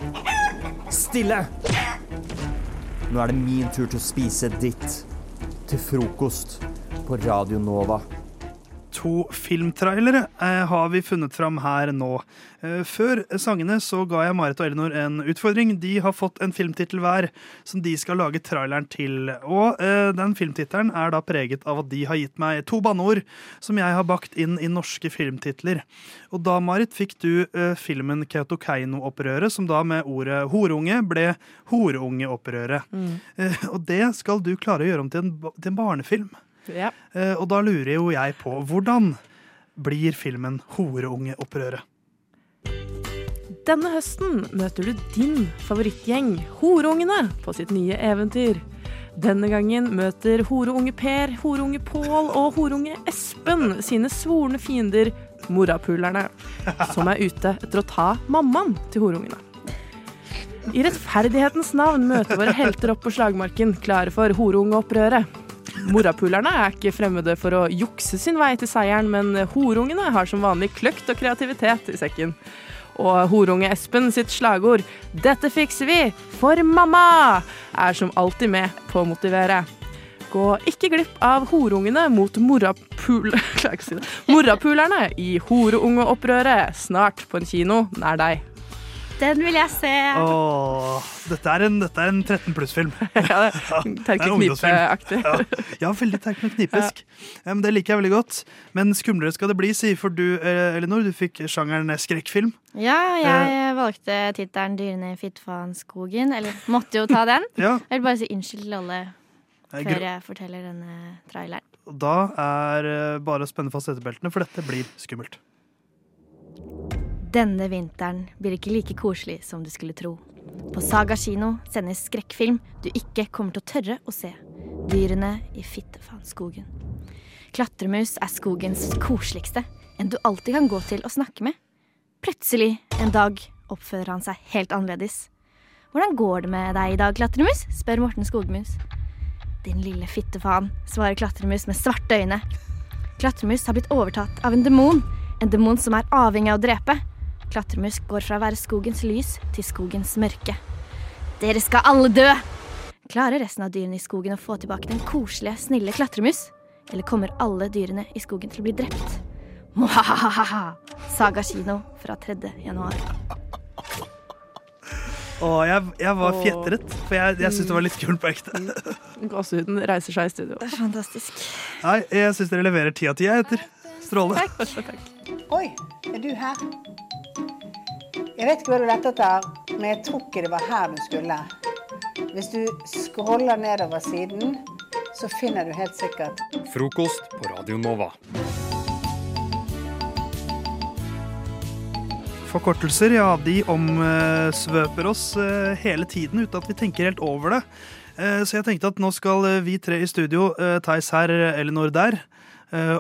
Stille! Nå er det min tur til å spise ditt. Til frokost på Radio Nova. To filmtrailere eh, har vi funnet fram her nå. Eh, før sangene så ga jeg Marit og Elinor en utfordring. De har fått en filmtittel hver som de skal lage traileren til. Og eh, den filmtittelen er da preget av at de har gitt meg to banneord som jeg har bakt inn i norske filmtitler. Og da, Marit, fikk du filmen Kautokeino-opprøret, som da med ordet horunge ble Horungeopprøret. Mm. Og det skal du klare å gjøre om til en, til en barnefilm. Ja. Eh, og da lurer jo jeg på hvordan blir filmen Horeungeopprøret? Denne høsten møter du din favorittgjeng, Horeungene, på sitt nye eventyr. Denne gangen møter horeunge Per, horeunge Pål og horeunge Espen sine svorne fiender, morapulerne, som er ute etter å ta mammaen til horungene. I rettferdighetens navn møter våre helter opp på slagmarken, klare for horeungeopprøret. Morapulerne er ikke fremmede for å jukse sin vei til seieren, men horungene har som vanlig kløkt og kreativitet i sekken. Og horunge Espen sitt slagord 'Dette fikser vi! For mamma!' er som alltid med på å motivere. Gå ikke glipp av horungene mot morapul... [laughs] Morapulerne i Horeungeopprøret, snart på en kino nær deg. Den vil jeg se. Åh, dette er en, dette er en 13 pluss-film. [laughs] Ja, er [laughs] Terkel Knipe-aktig. Ja, ja, veldig Terkel Knipesk. Ja, det liker jeg veldig godt. Men skumlere skal det bli, sier for du, eh, Elinor, du fikk sjangeren skrekkfilm. Ja, jeg valgte tittelen 'Dyrene i Fittfaenskogen'. Eller måtte jo ta den. [laughs] Ja. Jeg vil bare si unnskyld til alle før jeg forteller denne traileren. Da er eh, bare å spenne fast setebeltene, for dette blir skummelt. Denne vinteren blir ikke like koselig som du skulle tro. På Saga kino sendes skrekkfilm du ikke kommer til å tørre å se. Dyrene i Fittefaenskogen. Klatremus er skogens koseligste, en du alltid kan gå til og snakke med. Plutselig en dag oppfører han seg helt annerledes. Hvordan går det med deg i dag, Klatremus? spør Morten Skogmus. Din lille fittefaen, svarer Klatremus med svarte øyne. Klatremus har blitt overtatt av en demon, en demon som er avhengig av å drepe. Klatremus går fra å være skogens lys til skogens mørke. Dere skal alle dø! Klarer resten av dyrene i skogen å få tilbake den koselige, snille klatremus? Eller kommer alle dyrene i skogen til å bli drept? Mwahaha! Saga kino fra 3. januar. Og jeg, jeg var fjetret, for jeg, jeg syntes det var litt kult på ekte. [laughs] Gåsehuden reiser seg i studio. Det er fantastisk. Nei, jeg syns dere leverer ti av ti, jeg, heter. Strålende. [laughs] Oi, er du her? Jeg vet ikke hva du lette etter, men jeg tror ikke det var her du skulle. Hvis du scroller nedover siden, så finner du helt sikkert Frokost på Radio Nova. Forkortelser, ja, de omsvøper oss eh, hele tiden uten at vi tenker helt over det. Eh, Så jeg tenkte at nå skal eh, vi tre i studio, Theis her, Elinor der,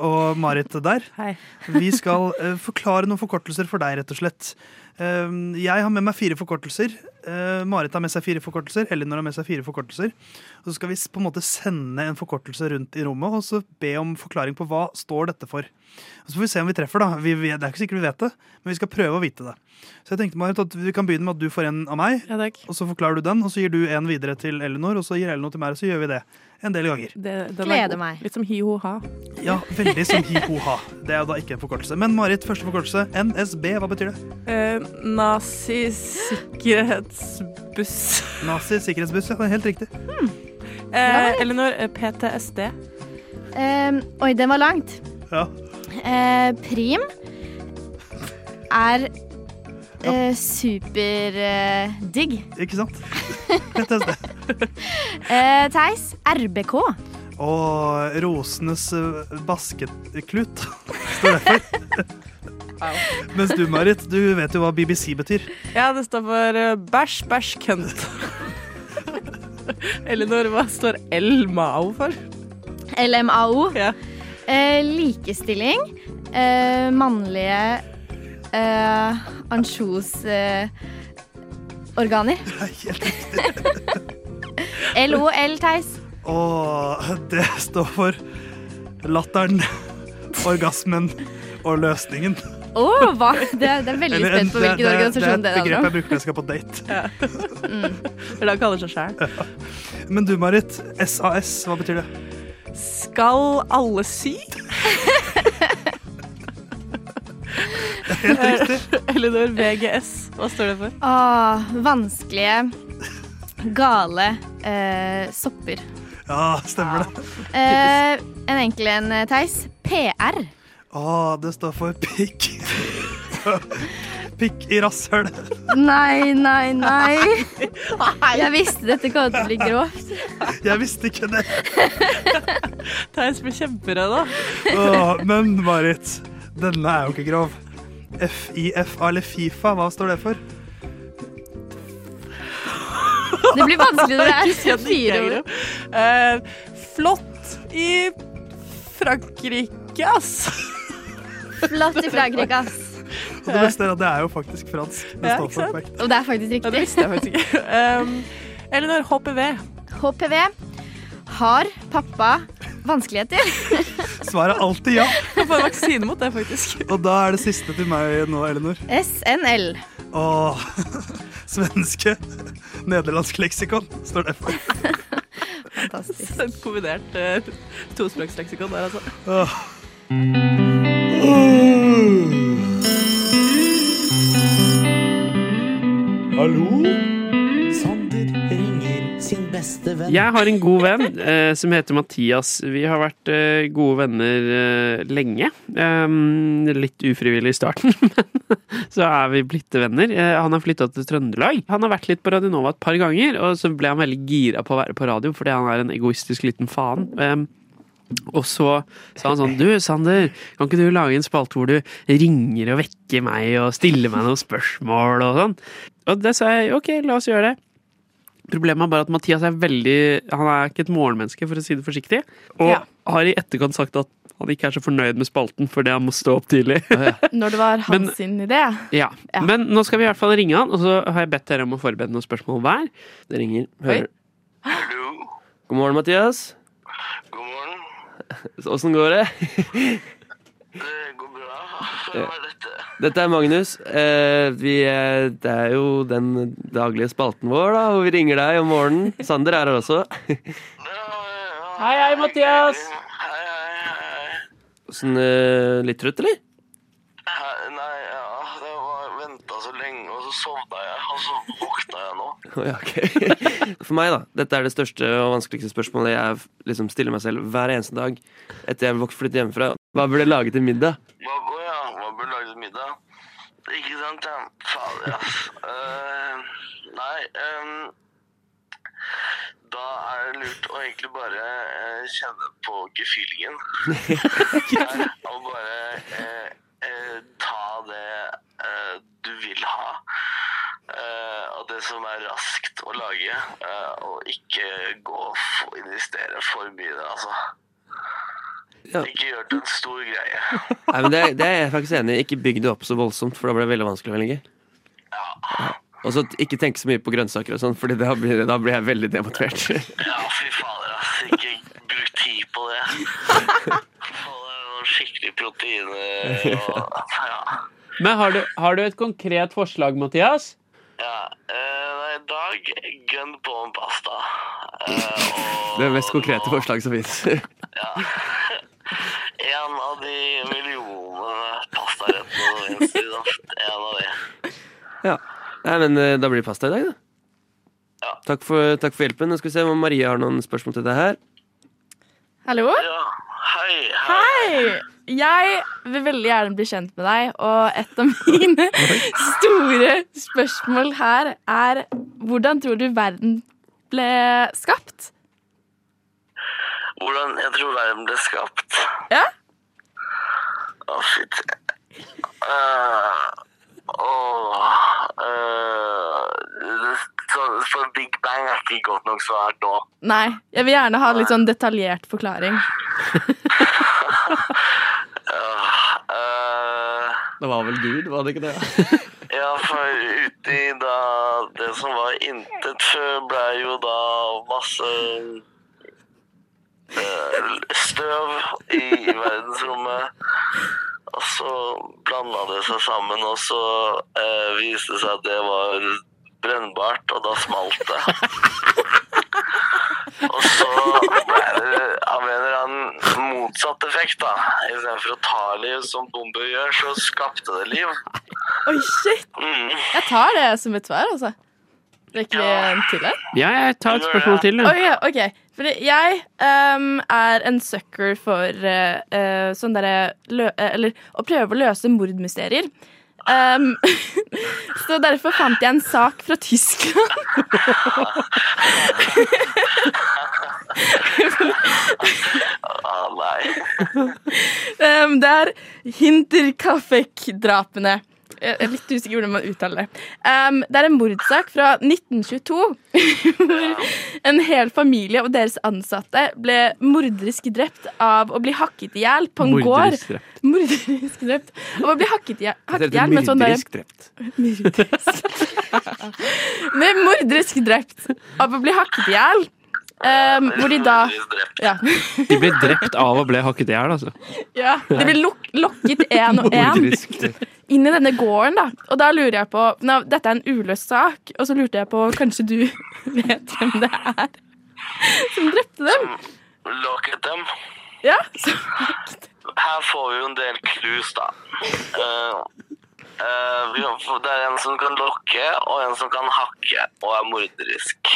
og Marit der. Hei. Vi skal eh, forklare noen forkortelser for deg, rett og slett. Eh, Jeg har med meg fire forkortelser. Eh, Marit har med seg fire forkortelser. Elinor har med seg fire forkortelser. Og så skal vi på en måte sende en forkortelse rundt i rommet og så be om forklaring på hva står dette for. Og så får vi se om vi treffer. da. Vi, vet- det er ikke sikkert vi vet det, men vi skal prøve å vite det. Så jeg tenkte Marit, at vi kan begynne med at du får en av meg, og så forklarer du den, og så gir du en videre til Elinor, og så gir Elinor til meg, og så gjør vi det en del ganger. Det, er Gleder meg. Litt som hi-ho-ha. Ja, veldig som hi-ho-ha. Det er jo da ikke en forkortelse. Men Marit, første forkortelse. NSB, hva betyr det? Eh, Nazi-sikkerhetsbuss. Nazi-sikkerhetsbuss, ja. Det er helt riktig. Eh, Elinor, eh, PTSD. Ehm, oi, den var langt. Ja. Eh, prim er eh, superdigg. Ikke sant? [laughs] PTSD. Eh, Theis, RBK. Og rosenes basketklut baskeklut står det for. [laughs] Mens du, Marit, du vet jo hva BBC betyr. Ja, det står for eh, bæsj, bæsj, kønt. Elinor, hva står LMAO for? LMAO. Eh, likestilling. Eh, mannlige eh, ansjosorganer. Helt riktig. LOL, Theis. Og det står for latteren, orgasmen og løsningen. Å, hva? Det, det er veldig Eller spent på hvilken organisasjon det er. Det er et begrep jeg bruker når jeg skal på date. Det Mm. det han kaller seg sjæl. Men du, Marit. SAS, hva betyr det? Skal alle sy? Helt riktig. [laughs] Elinor, VGS, hva står det for? Ah, vanskelige, gale eh, sopper. Ja, stemmer det. Eh, en enkel en, eh, Theis. PR. Å, det står for pikk. Pikk i rasshøl. Nei, nei, nei. Jeg visste dette kom til å bli grovt. Jeg visste ikke det. Theis blir kjemperød, da. Åh, men Marit, denne er jo ikke grov. FIFA eller Fifa, hva står det for? Det blir vanskelig når det er [laughs] det fire ord. Uh, Eh, flott i Frankrike, ass. Flott i Frankrike, ass. Og det beste er at det er jo faktisk fransk. Det Ja, står perfekt. Og det er faktisk Ja, det riktig. visste jeg faktisk ikke. [laughs] Um, Elinor, HPV. HPV. Har pappa vanskeligheter? [laughs] Svaret er alltid ja. Kan får vaksine mot det, faktisk. Og da er det siste til meg nå, Elinor. SNL. Åh, [laughs] svenske. Nederlandsk leksikon står det for. Fantastisk. Et kombinert uh, tospråksleksikon der, altså. Åh. Hallo? Sander ringer sin beste venn. Jeg har en god venn eh, som heter Mathias. Vi har vært eh, gode venner eh, lenge. Um, litt ufrivillig i starten, [laughs] men så er vi blitt venner. Eh, han har flytta til Trøndelag. Han har vært litt på Radio Nova et par ganger, og så ble han veldig gira på å være på radio fordi han er en egoistisk liten faen. Um, og så sa han sånn Du, Sander, kan ikke du lage en spalte hvor du ringer og vekker meg og stiller meg noen spørsmål og sånn? Og det sa jeg ok, la oss gjøre det. Problemet er bare at Mathias er veldig Han er ikke et morgenmenneske, for å si det forsiktig. Og Ja. har i etterkant sagt at han ikke er så fornøyd med spalten fordi han må stå opp tidlig. [laughs] Når det var hans Men- sin idé. ja. Men nå skal vi i hvert fall ringe han, og så har jeg bedt dere om å forberede noen spørsmål hver. Det ringer. Hører. God morgen, Mathias. God morgen. [laughs] Åssen går det? Det går. Hvem er dette? Dette er Magnus. Eh, vi, er- det er jo den daglige spalten vår, da, hvor vi ringer deg om morgenen. Sander er her også. [laughs] Hei, hei, Mathias. Hei, hei, eh, Litt trøtt, eller? Nei, ja, det var venta så lenge, og så sovna jeg, og så våkna jeg nå. Ja. [laughs] For meg, da. Dette er det største og vanskeligste spørsmålet jeg liksom stiller meg selv hver eneste dag etter jeg har flyttet hjemmefra. Hva burde jeg lage til middag? Hva, hva lage middag? Ikke sant, ja. Fader, ass. Uh, nei Um, Da er det lurt å egentlig bare uh, kjenne på gefühlingen. Nei, [laughs] og bare uh, eh, ta det eh, du vil ha. Eh, og det som er raskt å lage. eh, og ikke gå og investere for mye i det, altså. Ja. Ikke gjør det en stor greie. [laughs] Nei, men det, det er jeg faktisk enig i. Ikke bygg det opp så voldsomt, for da blir det veldig vanskelig å velge. Ja. Og så ikke tenk så mye på grønnsaker og sånn, for da blir, da blir jeg veldig demotivert. [laughs] Ja, fy fader, ass. Ikke bruk tid på det. [laughs] Få deg skikkelig proteiner og Ja. Men har du, har du et konkret forslag, Mathias? ja. Eh, nei, I dag gun på en pasta. Eh, Det er mest konkrete forslag som fins. En av de millionene pastarettene. En av de. Ja. Nei, men eh, da blir det pasta i dag, da. Takk, for, takk for hjelpen. Nå skal vi se om Marie har noen spørsmål til deg her. Hallo? Hei, Hei! Jeg vil veldig gjerne bli kjent med deg, og et av mine store spørsmål her er hvordan tror du verden ble skapt? Hvordan jeg tror verden ble skapt? Ja? Å, shit. Uh, oh, uh, det- så, så Big Bang er ikke godt nok svar nå. Nei, jeg vil gjerne ha litt sånn detaljert forklaring. uh, Det var vel Gud, var det ikke det? ja, for uti da Det som var intet før, ble jo da masse eh, støv i, i verdensrommet. Og så blanda det seg sammen, og så eh, viste det seg at det var brennbart, og da smalt det. og så ble det av en eller annen motsatt effekt, da. Istedenfor å ta liv som bomber gjør, så skapte det liv. Oi, shit! Mm. Jeg tar det som et svar, altså. Rekker vi en til her? Ja, jeg tar et spørsmål til. Oh, ja, ok. Fordi jeg um, er en sucker for eh, eh, sånn derre eh, Eller å prøve å løse mordmysterier. Um, [laughs] så derfor fant jeg en sak fra Tyskland. Ah, nei. Um, det er Hinterkaffeck-drapene. Jeg er litt usikker hvordan man uttaler det. Um, det er en mordsak fra 1922 [laughs] hvor en hel familie og deres ansatte ble morderisk drept av å bli hakket i hjel på en Morderisk gård. Morderisk drept. Av å bli hakket i hjel- hakket i hjel med sånn der- Myrderisk drept. [laughs] Med morderisk drept av å bli hakket i hjel. Um, hvor de da ja. De ble drept av å bli hakket i hjel, altså. Ja, De ble lok lokket én og én drept. Inn i denne gården. da Og da lurer jeg på nå, Dette er en uløst sak, og så lurte jeg på Kanskje du [laughs] vet hvem det er som drepte dem? Lokket dem. Ja, [laughs] så, Her får vi jo en del clues, da. Har- det er en som kan lokke, og en som kan hakke, og er morderisk.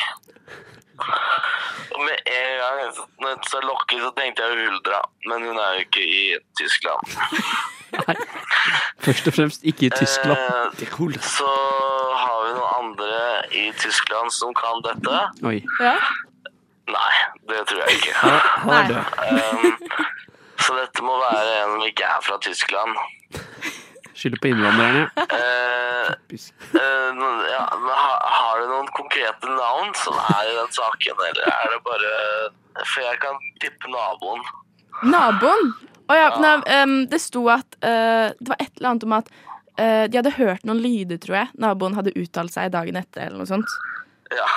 Og med en gang når jeg sa lokke, så tenkte jeg Huldra, men hun er jo ikke i Tyskland. Nei. Først og fremst ikke i Tyskland. Eh, så har vi noen andre i Tyskland som kan dette. Oi. Ja. Nei, det tror jeg ikke. død. Um, så dette må være en som ikke er fra Tyskland. Skylder på innvandrerne. [laughs] Uh, no- ja, men har, har du noen konkrete navn som er i den saken, eller er det bare For jeg kan tippe naboen. Naboen? Å ja, nei, um, det sto at uh, Det var et eller annet om at eh, de hadde hørt noen lyder, tror jeg. Naboen hadde uttalt seg dagen etter, eller noe sånt. Ja,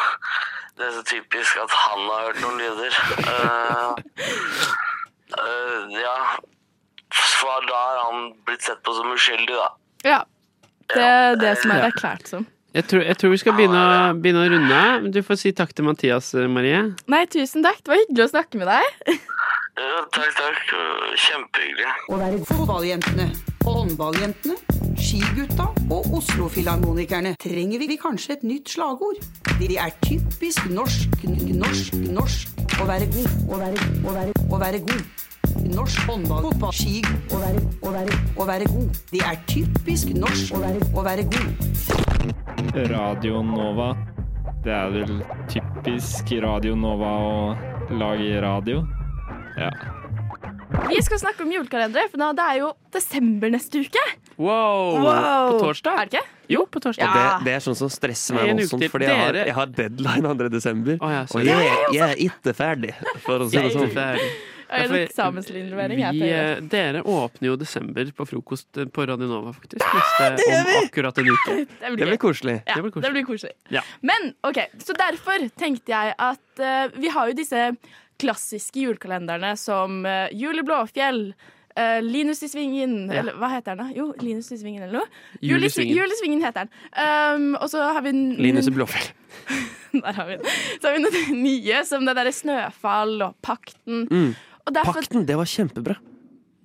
det er så typisk at han har hørt noen lyder. Eh, [laughs] eh, ja, for da har han blitt sett på som uskyldig, da. Ja. Det er det som er erklært som. Jeg tror, jeg tror vi skal begynne, å- begynne å runde av. Du får si takk til Mathias, Marie. Nei, tusen takk. Det var hyggelig å snakke med deg. [laughs] Ja, takk, takk. Kjempehyggelig. Å være fotballjentene, håndballjentene, Skigutta og Oslofilharmonikerne trenger vi kanskje et nytt slagord. De er typisk norsk, norsk, norsk å være god, å være, å være, å være god. Norsk håndball, fotball, ski, å være, å være, å være god. Det er typisk norsk å være, å være god. Radio Nova. Det er vel typisk Radio Nova å lage radio. Ja. Vi skal snakke om julekalendere, for nå- det er jo desember neste uke. Wow! Wow. På torsdag? Er det ikke? Jo, på torsdag. Ja. Det, det er sånn som stresser meg voldsomt, fordi jeg har, jeg har deadline 2. desember. Oh, og Ja, jeg, jeg jeg er ikke ferdig, for å si det sånn. Har en jeg, Vi, eh, dere åpner jo desember på frokost eh, på Radio Nova, faktisk. Neste, det gjør om akkurat en uke. [laughs] Det blir Det blir koselig. Ja, Det blir koselig. det blir koselig. Ja. Men OK, så derfor tenkte jeg at uh, vi har jo disse klassiske julekalenderne som uh, Jul i Blåfjell. Uh, Linus i Svingen, Ja. eller hva heter den da? Jo, Linus i Svingen eller noe. Jul i Svingen. Jul i Svingen heter den. Um, og så har vi Linus i Blåfjell. [laughs] Der har vi den. Så har vi noen nye, som det derre Snøfall og Pakten. Mm. Og derfor, Pakten, det var kjempebra.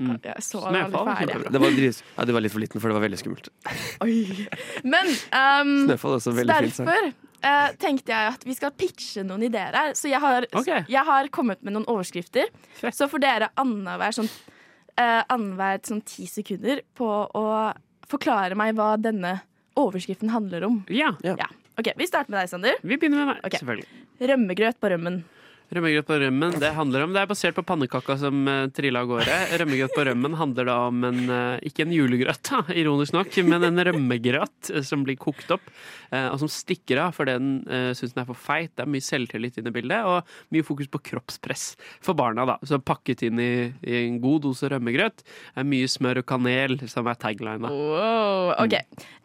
Jeg så den aldri ferdig. Det var, ja, det var litt for liten, for det var veldig skummelt. Oi. Men um, Snøfall også så derfor fint derfor eh, tenkte jeg at vi skal pitche noen ideer her. Så jeg har, okay. jeg har kommet med noen overskrifter. Så får dere annenhver sånn, uh, sånn ti sekunder på å forklare meg hva denne overskriften handler om. Ja. Ok, Vi starter med deg, Sander. Vi begynner med meg, selvfølgelig. Rømmegrøt på rømmen. Rømmegrøt på rømmen det handler om, det er basert på pannekaka som uh, trilla av gårde. Rømmegrøt på rømmen handler da om en, uh, ikke en julegrøt, da, ironisk nok, men en rømmegrøt eh, som blir kokt opp, uh, og som stikker av fordi den uh, syns den er for feit. Det er mye selvtillit inne i bildet, og mye fokus på kroppspress for barna. da. Så pakket inn i, i en god dose rømmegrøt er mye smør og kanel, som er taglina. Wow, ok.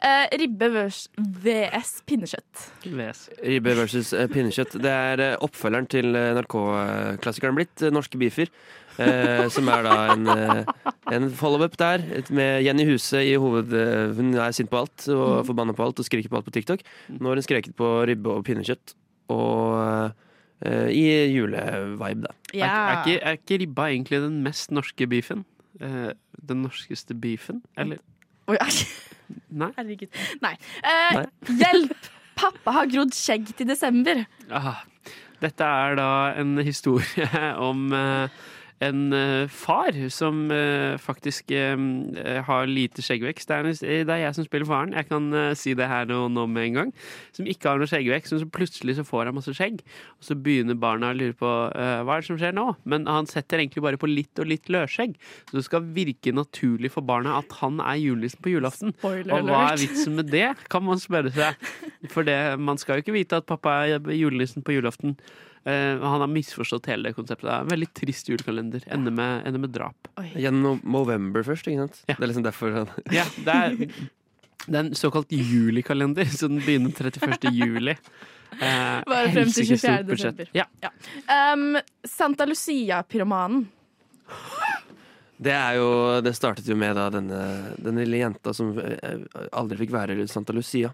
Eh, ribbe vers VS pinnekjøtt. VS. Ribbe versus pinnekjøtt. Det er oppfølgeren til eh, NRK-klassikeren blitt, eh, Norske beefer. eh, som er da en, eh, en follow-up der, med Jenny Huse i hoved... eh, hun er sint på alt og Mm. forbanna på alt og skriker på alt på TikTok. Nå har hun skreket på ribbe og pinnekjøtt. Og eh, i julevibe, da. Er, er, ikke, er ikke ribba egentlig den mest norske beefen? Eh, den norskeste beefen? Eller? Oi, Nei? Herregud. Nei. Eh, hjelp! Pappa har grodd skjegg til desember. Ah, dette er da en historie [laughs] om eh, en eh, far som eh, faktisk eh, har lite skjeggvekst. Det er, jeg som spiller faren, jeg kan si det her nå, nå med en gang. Som ikke har noe skjeggvekst, men så plutselig så får han masse skjegg. Og så begynner barna å lure på hva er det som skjer nå. Men han setter egentlig bare på litt og litt løsskjegg. Så det skal virke naturlig for barna at han er julenissen på julaften. Spoiler og hva er vitsen med det, kan man spørre seg. For det, man skal jo ikke vite at pappa er julenissen på julaften. Eh, han har misforstått hele det konseptet. Det er en veldig trist julekalender. Ender med, ender med drap. Gjennom November først, ikke sant? Det er liksom derfor han [laughs] Ja, det er, det er en såkalt julikalender, så den begynner 31. juli. Uh, [laughs] Bare frem til 24. desember. Ja. Um, Santa Lucia-pyromanen. Det er jo Det startet jo med da denne, den lille jenta som eh, aldri fikk være Santa Lucia.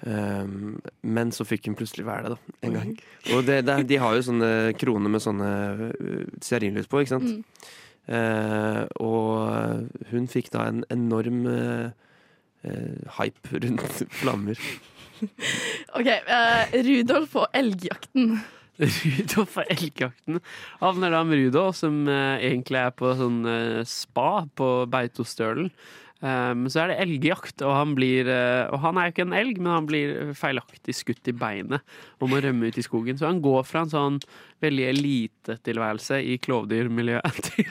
Um, men så fikk hun plutselig være det, da. En gang. Og det, det, de har jo sånne kroner med sånne uh, stearinlys på, ikke sant. Mm. Uh, og hun fikk da en enorm eh, eh, hype rundt [laughs] flammer. [laughs] OK. Uh, Rudolf og elgjakten. [laughs] Rudolf og elgjakten Havner da med Rudolf, som eh, egentlig er på sånn eh, spa på Beitostølen. Um, så er det elgjakt, og han blir eh, Og han er jo ikke en elg, men han blir feilaktig skutt i beinet og må rømme ut i skogen. Så han går fra en sånn veldig elitetilværelse i klovdyrmiljøet [laughs] til,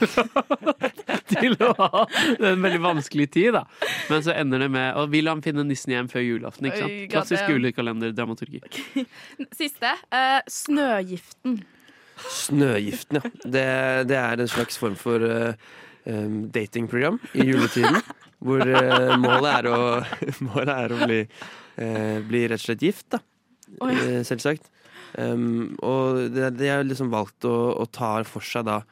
til å ha en veldig vanskelig tid, da. Men så ender det med Og vil han finne nissen hjem før julaften, ikke sant? Klassisk julekalenderdramaturgi. [laughs] Siste. Uh, Snøgiften. Snøgiften, ja. Det, det er en slags form for uh, um, datingprogram i juletiden. [laughs] Hvor eh, målet er å, [laughs] målet er å bli, eh, bli rett og slett gift, da. Oi. Eh, selvsagt. Um, og det, det er liksom valgt å, å ta for seg da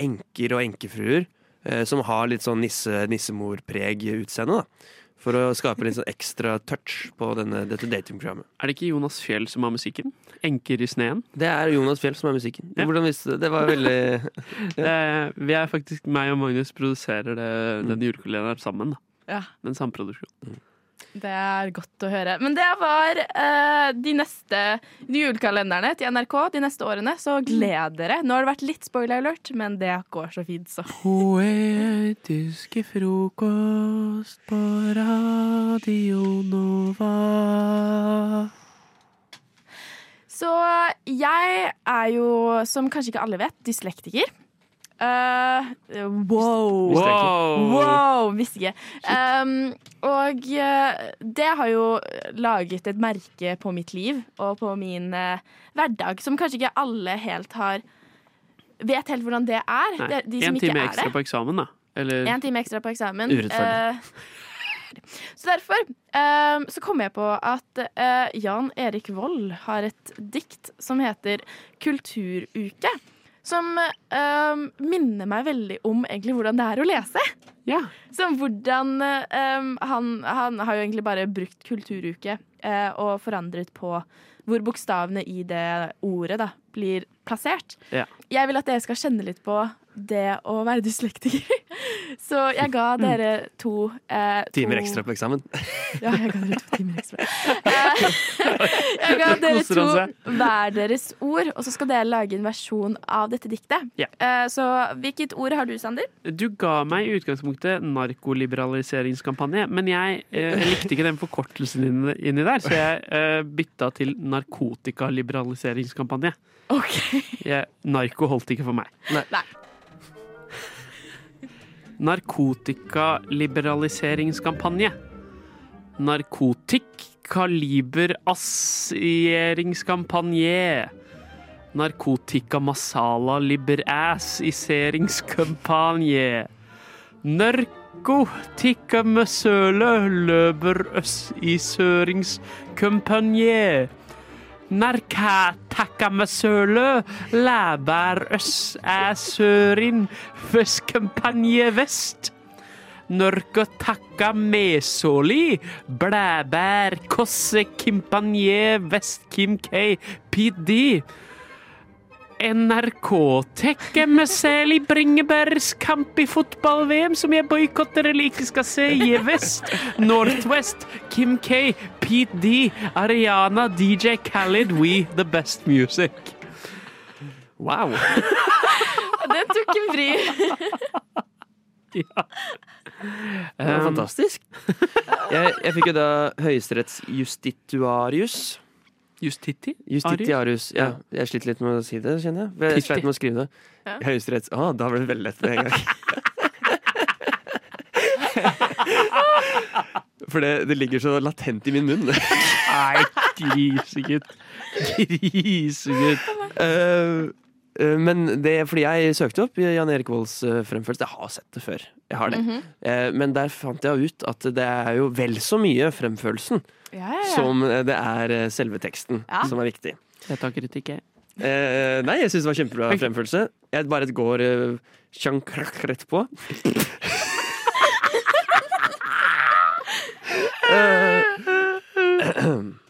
enker og enkefruer eh, som har litt sånn nisse, nissemorpreg utseende. da. For å skape litt sånn ekstra touch på denne, dette datingprogrammet. Er det ikke Jonas Fjell som har musikken? 'Enker i sneen'? Det er Jonas Fjell som har musikken. Ja. Hvordan visste du det? Det var veldig [laughs] Det, vi er faktisk, meg og Magnus produserer det, den julekalenderen sammen. Da. Ja. Den samproduksjonen. Det er godt å høre. Men det var uh, de neste de julekalenderne til NRK de neste årene, så gled dere. Nå har det vært litt spoiler alert, men det går så fint, så. Poetiske frokost på Radio Nova. Så jeg er jo, som kanskje ikke alle vet, dyslektiker. Eh, wow. Wow. wow! Visste ikke. Um, og eh, det har jo laget et merke på mitt liv og på min uh, hverdag, som kanskje ikke alle helt har Vet helt hvordan det er. Nei, De, de som en ikke time er ekstra på eksamen, da. Eller En time ekstra på eksamen. Urettferdig. Uh, så derfor um, så kom jeg på at Jan Erik Vold har et dikt som heter 'Kulturuke'. Som eh, minner meg veldig om egentlig hvordan det er å lese. Ja. Som hvordan eh, han, han har jo egentlig bare brukt kulturuke uh, og forandret på hvor bokstavene i det ordet da blir plassert. Ja. Jeg vil at dere skal kjenne litt på det å være dyslektiker. [laughs] Så jeg ga dere to eh, Timer to- ekstra på eksamen. [laughs] Ja, jeg ga dere to timer ekstra. [laughs] Jeg ga dere to hver deres ord, og så skal dere lage en versjon av dette diktet. Ja. Eh, Så hvilket ord har du, Sander? Du ga meg i utgangspunktet narkoliberaliseringskampanje, men jeg eh, likte ikke den forkortelsen inni, inn der, så jeg eh, bytta til narkotikaliberaliseringskampanje. Ok. Jeg, narko holdt ikke for meg. Nei. Narkotikaliberaliseringskampanje. Narkotikkaliberassieringskampanje. Narkotika masala liberassiseringskampanje. Narkotika mesøle løber øss i søringskampanje. Narkataka mesøle læbær øss er sørin vestkampanje vest. Narkotaka mesoli blæbær kosse kimpanje vest kim pidi. NRK-tekke med sel i bringebærskamp i fotball-VM som jeg boikotter eller ikke skal se. i Vest, Northwest, Kim K, Pete D, Ariana, DJ Khaled, We The Best Music. Wow. [laughs] Den tok en vri. [laughs] ja. Det var fantastisk. [laughs] Jeg, jeg fikk jo da Høyesteretts justituarius. Justiti? Arius. Ja, jeg sliter litt med å si det, kjenner jeg. Jeg sleit med å skrive det. Ja. Høyesteretts Å, da ble det veldig lett med en gang. [laughs] For det, det ligger så latent i min munn. Nei, grisegutt. Grisegutt. Uh, men det er fordi jeg søkte opp Jan Erik Volds uh, fremførelse. Jeg har sett det før. Jeg har det. Mm -hmm. men der fant jeg ut at det er jo vel så mye fremførelsen Ja, ja, ja. som eh, det er eh, selve teksten Ja. som er viktig. Jeg tar kritikk, jeg. Eh, nei, jeg syns det var kjempebra fremførelse. Jeg bare går uh, sjankrakk rett på. [laughs] Eh, [clears throat]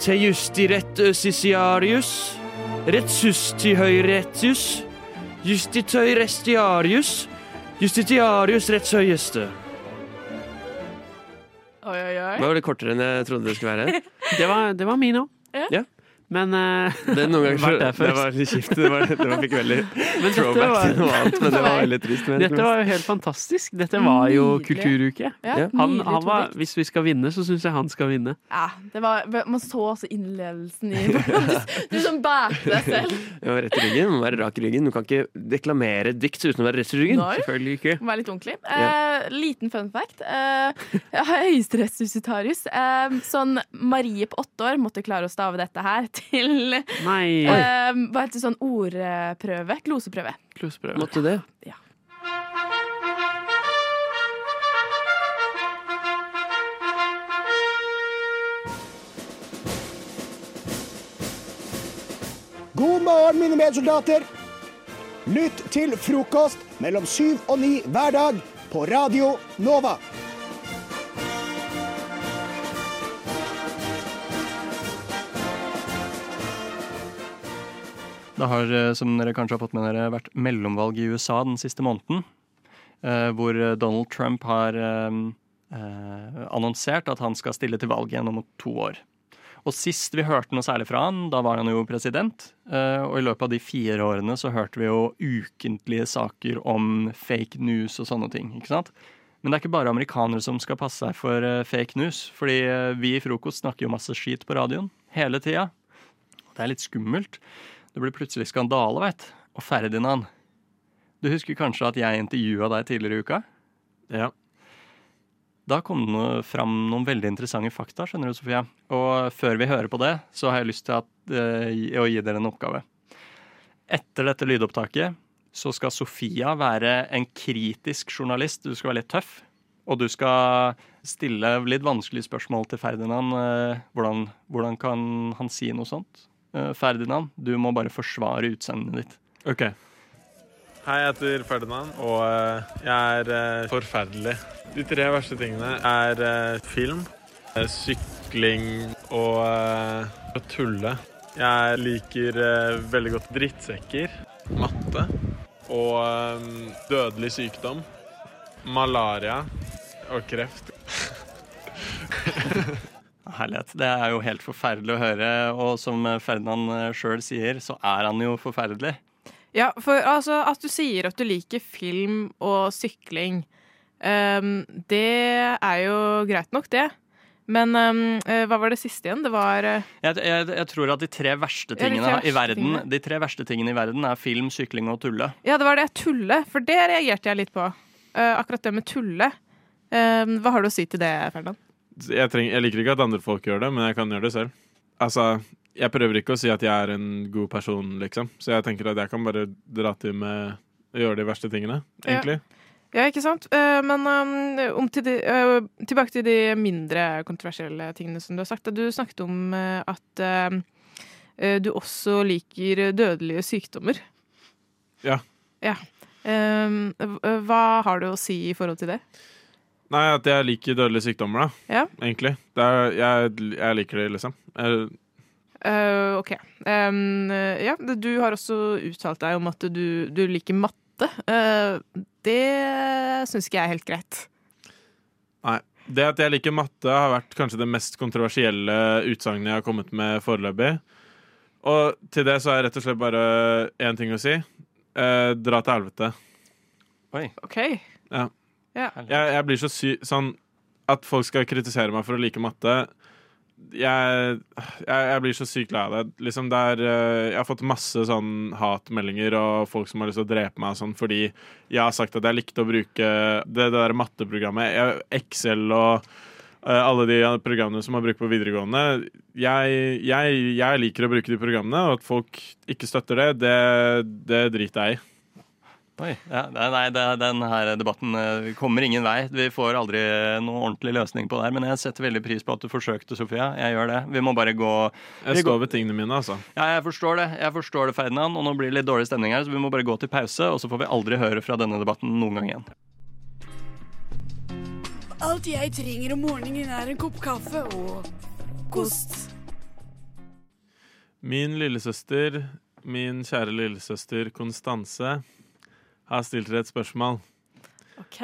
Te justirett øsisiarius. Retsusti høyretius. Justitøy restiarius. Justitiarius rettshøyeste. Oi, oi, oi. Det var litt kortere enn jeg trodde det skulle være. [laughs] Det var, det var min òg. Ja. Men uh, Det, noen [laughs] ganger, vært der først. det var litt kjipt. Det, var, det var, fikk veldig [laughs] throwback var- til noe annet, men det var veldig trist. men- Dette var jo helt fantastisk. Dette var jo Nydelig. kulturuke. Ja, Han, han var, hvis vi skal vinne, så syns jeg han skal vinne. Ja, det var, man så også innlevelsen i [laughs] Du som bærte deg selv. Ja, rett i ryggen. Du må være rak i ryggen. Du kan ikke deklamere dikt uten å være rett i ryggen. Når? Selvfølgelig ikke. Vær litt ordentlig. Ja. Eh, liten fun fact. Uh, Høyesterettsjustitarius. Uh, sånn Marie på åtte år måtte klare å stave dette her til Nei. Eh, Hva heter det sånn ordprøve? Gloseprøve. Kluseprøve. Måtte det? Ja. God morgen, mine medsoldater. Lytt til frokost mellom syv og ni hver dag på Radio Nova. Det har, eh, som dere kanskje har fått med dere, vært mellomvalg i USA den siste måneden. eh, Hvor eh, Donald Trump har annonsert at han skal stille til valg igjen om to år. Og sist vi hørte noe særlig fra han, da var han jo president. Og i løpet av de fire årene så hørte vi jo ukentlige saker om fake news og sånne ting. ikke sant? Men det er ikke bare amerikanere som skal passe seg for fake news. Fordi vi i Frokost snakker jo masse skit på radioen hele tida. Det er litt skummelt. Det blir plutselig skandale, veit Og Ferdinand, du husker kanskje at jeg intervjua deg tidligere i uka? Ja. Da kom det fram noen veldig interessante fakta, skjønner du, Sofia. Og før vi hører på det, så har jeg lyst til at, eh, å gi dere en oppgave. Etter dette lydopptaket så skal Sofia være en kritisk journalist. Du skal være litt tøff. Og du skal stille litt vanskelige spørsmål til Ferdinand. eh, Hvordan, hvordan kan han si noe sånt? Eh, Ferdinand, du må bare forsvare utseendet ditt. OK. Hei, jeg heter Ferdinand, og eh, jeg er eh, forferdelig. De tre verste tingene er film, sykling og å tulle. Jeg liker veldig godt drittsekker, matte og dødelig sykdom, malaria og kreft. [laughs] Herlighet. Det er jo helt forferdelig å høre, og som Ferdinand sjøl sier, så er han jo forferdelig. Ja, for altså, at du sier at du liker film og sykling, um, det er jo greit nok, det. Men eh, hva var det siste igjen? Det var uh, Jeg, jeg, jeg tror at de tre verste Ja, tre tingene verste i verden tingene. De tre verste tingene i verden er film, sykling og tulle. Ja, det var det tulle, for det reagerte jeg litt på. Uh, akkurat det med tulle. Ehm, hva har du å si til det, Ferdinand? Jeg, treng, jeg liker ikke at andre folk gjør det, men jeg kan gjøre det selv. Altså, jeg prøver ikke å si at jeg er en god person, liksom. Så jeg tenker at jeg kan bare dra til med å gjøre de verste tingene, egentlig. Ja, ikke sant? Eh, men um, om til de, uh, tilbake til de mindre kontroversielle tingene som du har sagt. Du snakket om at eh, du også liker dødelige sykdommer. Ja. Ja. Ehm, hva har du å si i forhold til det? Nei, at jeg liker dødelige sykdommer, da. Ja. Egentlig. Det er, jeg, jeg liker det, liksom. Jeg, Uh, OK. Ehm, eh, ja, du har også uttalt deg om at du, du liker matte. Uh, det syns ikke jeg er helt greit. nei. Det at jeg liker matte, har vært kanskje det mest kontroversielle utsagnet jeg har kommet med foreløpig. Og til det så har jeg rett og slett bare én ting å si. Eh, dra til helvete. Oi. OK. Ja. Ja. Jeg, jeg blir så sy... Sånn at folk skal kritisere meg for å like matte jeg, jeg, jeg blir så sykt lei av det. Liksom det er, eh, jeg har fått masse sånn hatmeldinger og folk som har lyst til å drepe meg sånn, fordi jeg har sagt at jeg likte å bruke det, det der matteprogrammet. Excel og eh, alle de programmene som man bruker på videregående. Jeg, jeg, jeg liker å bruke de programmene, og at folk ikke støtter det, det, det driter jeg i. Oi, ja, nei, denne det, den her debatten eh, kommer ingen vei. Vi får aldri noen ordentlig løsning på det her. Men jeg setter veldig pris på at du forsøkte, Sofia. Jeg gjør det. Vi må bare gå Jeg vi står ved tingene mine, altså. Ja, jeg forstår det, Jeg forstår det, Ferdinand. Og nå blir det litt dårlig stemning her, så vi må bare gå til pause, og så får vi aldri høre fra denne debatten noen gang igjen. Alt jeg trenger om morgenen er en kopp kaffe og kost. Min lillesøster, min kjære lillesøster Konstanse, har stilt dere et spørsmål. OK.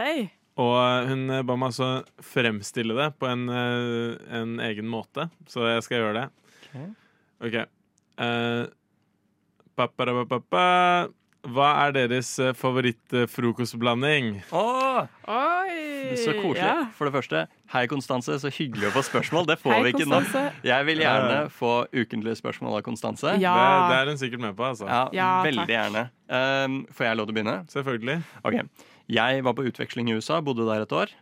Og eh, hun eh, ba meg altså fremstille det på en, eh, en egen måte, så jeg skal gjøre det. OK. okay. pa-pa-ra-pa-pa-pa. Hva er deres eh, favorittfrokostblanding? Åh! Oi! Så koselig. Ja. For det første, hei Konstanse, så hyggelig å få spørsmål. Det får Hei, vi ikke nå. Jeg vil gjerne få ukentlige spørsmål av Konstanse. Ja. Det, det er hun sikkert med på, altså. Ja, Ja, veldig takk. gjerne. Um, får jeg lov til å begynne? Selvfølgelig. Ok. Jeg var på utveksling i USA, bodde der et år.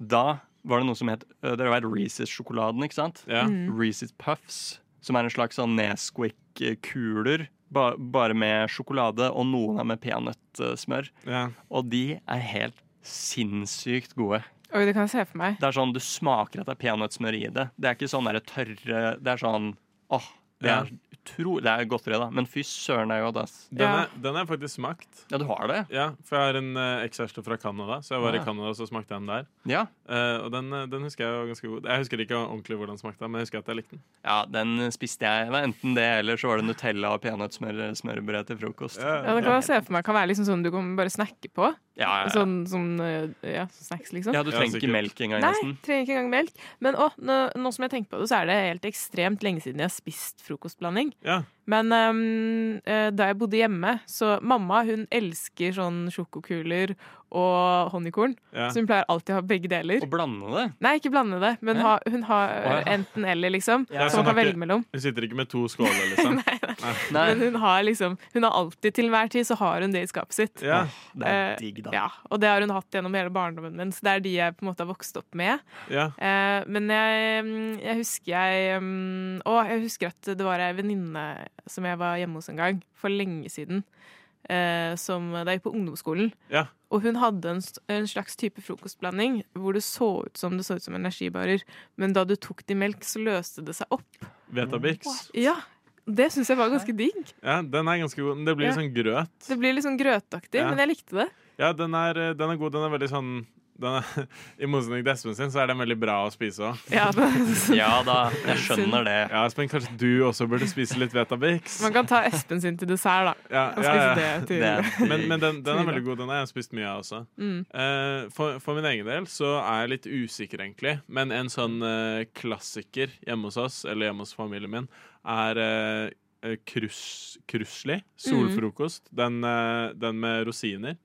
Da var det noe som het uh, Dere vet Reeses-sjokoladen, ikke sant? Ja. Mm. Reeses Puffs, som er en slags sånn Nesquik-kuler. Ba bare med sjokolade, og noen er med peanøttsmør. Ja. Og de er helt sinnssykt gode. Oi, det kan jeg se for meg. Det er sånn, Du smaker at det er peanøttsmør i det. Det er ikke sånn der tørre Det er sånn åh, Det Ja. er utro, Det er godteri, da. Men fy søren, det er godt, ass. Den, har jeg faktisk smakt. Ja, du har det? Ja, For jeg har en uh, ekskjæreste fra Canada, så jeg var i Canada og så smakte jeg den der. Ja. Uh, og den, eh, den husker jeg var ganske god. Jeg husker ikke ordentlig hvordan den smakte, men jeg husker at jeg likte den. Ja, den spiste jeg. Det var enten det, eller så var det Nutella og peanøttsmørbrød til frokost. Ja, det kan jeg se for meg kan være liksom sånn du kan bare snakke på. Ja, ja, ja. Sånn, sånn eh, ja, snacks, liksom. Ja, du trenger ikke melk engang, Nei, nesten. trenger ikke engang melk. Men å, nå, nå som jeg tenker på det, så er det helt ekstremt lenge siden jeg har spist frokostblanding. Ja. Men ehm, eh, da jeg bodde hjemme, så mamma hun elsker sånn sjokokuler og honningkorn. Ja. Så hun pleier alltid å ha begge deler. Og blande det? Nei, ikke blande det, men ja. ha, hun har ja. enten eller, liksom. Ja, som hun man kan velge mellom. Hun sitter ikke med to skåler, liksom. [laughs] nei, Men hun har liksom Hun har alltid til enhver tid så har hun det i skapet sitt. Ja. Det er Eh, digg, da. Ja, og det har hun hatt gjennom hele barndommen min, så det er de jeg på en måte har vokst opp med. Ja. Eh, men jeg, mm, jeg husker jeg um, Å, jeg husker at det var ei venninne som jeg var hjemme hos en gang, for lenge siden. Eh, som da jeg gikk på ungdomsskolen. Ja. Og hun hadde en, en slags type frokostblanding hvor det så ut som det så ut som energibarer, men da du tok det i melk, så løste det seg opp. Vetabix. Ja, det syns jeg var ganske digg. Ja, den er ganske god. Det blir Ja. sånn grøt. Det blir litt sånn grøtaktig, Ja. men jeg likte det. Ja, den er, eh, den er god. Den er veldig sånn den er, [laughs] I motsetning til Espen sin, så er den veldig bra å spise òg. Ja, [laughs] Ja da, jeg skjønner det. Ja, Espen, kanskje du også burde spise litt Vetabix? Man kan ta Espen sin til dessert, da. Ja, Og ja, spise ja. det til [laughs] Men, men den, den er veldig god. Den har jeg spist mye av også. Mm. Uh, for, for min egen del så er jeg litt usikker, egentlig. Men en sånn uh, klassiker hjemme hos oss, eller hjemme hos familien min, er uh, krus, krusli. Solfrokost. Den, eh, den med rosiner.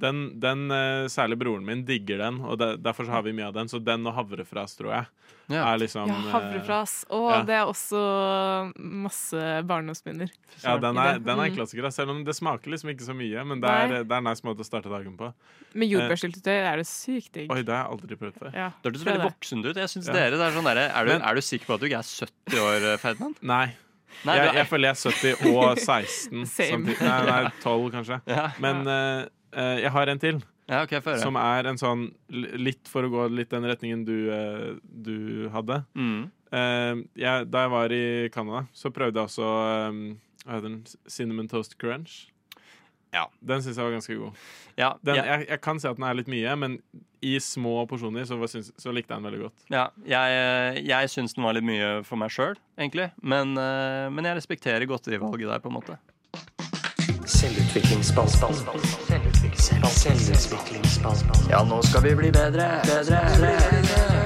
Den, den eh, Særlig broren min digger den, og de, derfor så har vi mye av den. Så den og havrefras, tror jeg, er liksom Ja, eh, havrefras. Og ja. det er også masse barndomsminner. Ja, den er, den er Mm. klassiker, selv om det smaker liksom ikke så mye. Men det er, det er en nice måte å starte dagen på. Med Eh, jordbærsyltetøy er det sykt digg. Oi, det har jeg aldri prøvd før. Ja, Det hørtes veldig voksent ut. Jeg synes Ja. dere, det er sånn der, er, du, Men- er du sikker på at du ikke er 70 år, Ferdinand? [laughs] Nei. Nei, jeg, jeg føler jeg er 70 og 16. [laughs] Same. samtidig. Nei, nei, 12 kanskje. Ja. Men eh, jeg har en til. Ja, okay, som er en sånn Litt for å gå litt den retningen du, eh, du hadde. Mm. Eh, jeg, da jeg var i Canada, så prøvde jeg også eh, hva heter den? Cinnamon Toast Crunch. Ja. Den syns jeg var ganske god. Ja, Den, jeg- jeg, jeg kan si at den er litt mye, men i små porsjoner så, syns- så likte jeg den veldig godt. Ja, jeg, jeg syns den var litt mye for meg sjøl, egentlig. Men, eh, men jeg respekterer godterivalget der, på en måte. Selvutviklingsspalten. Selvutviklingsspalten. Ja, nå skal vi bli bedre. Bedre.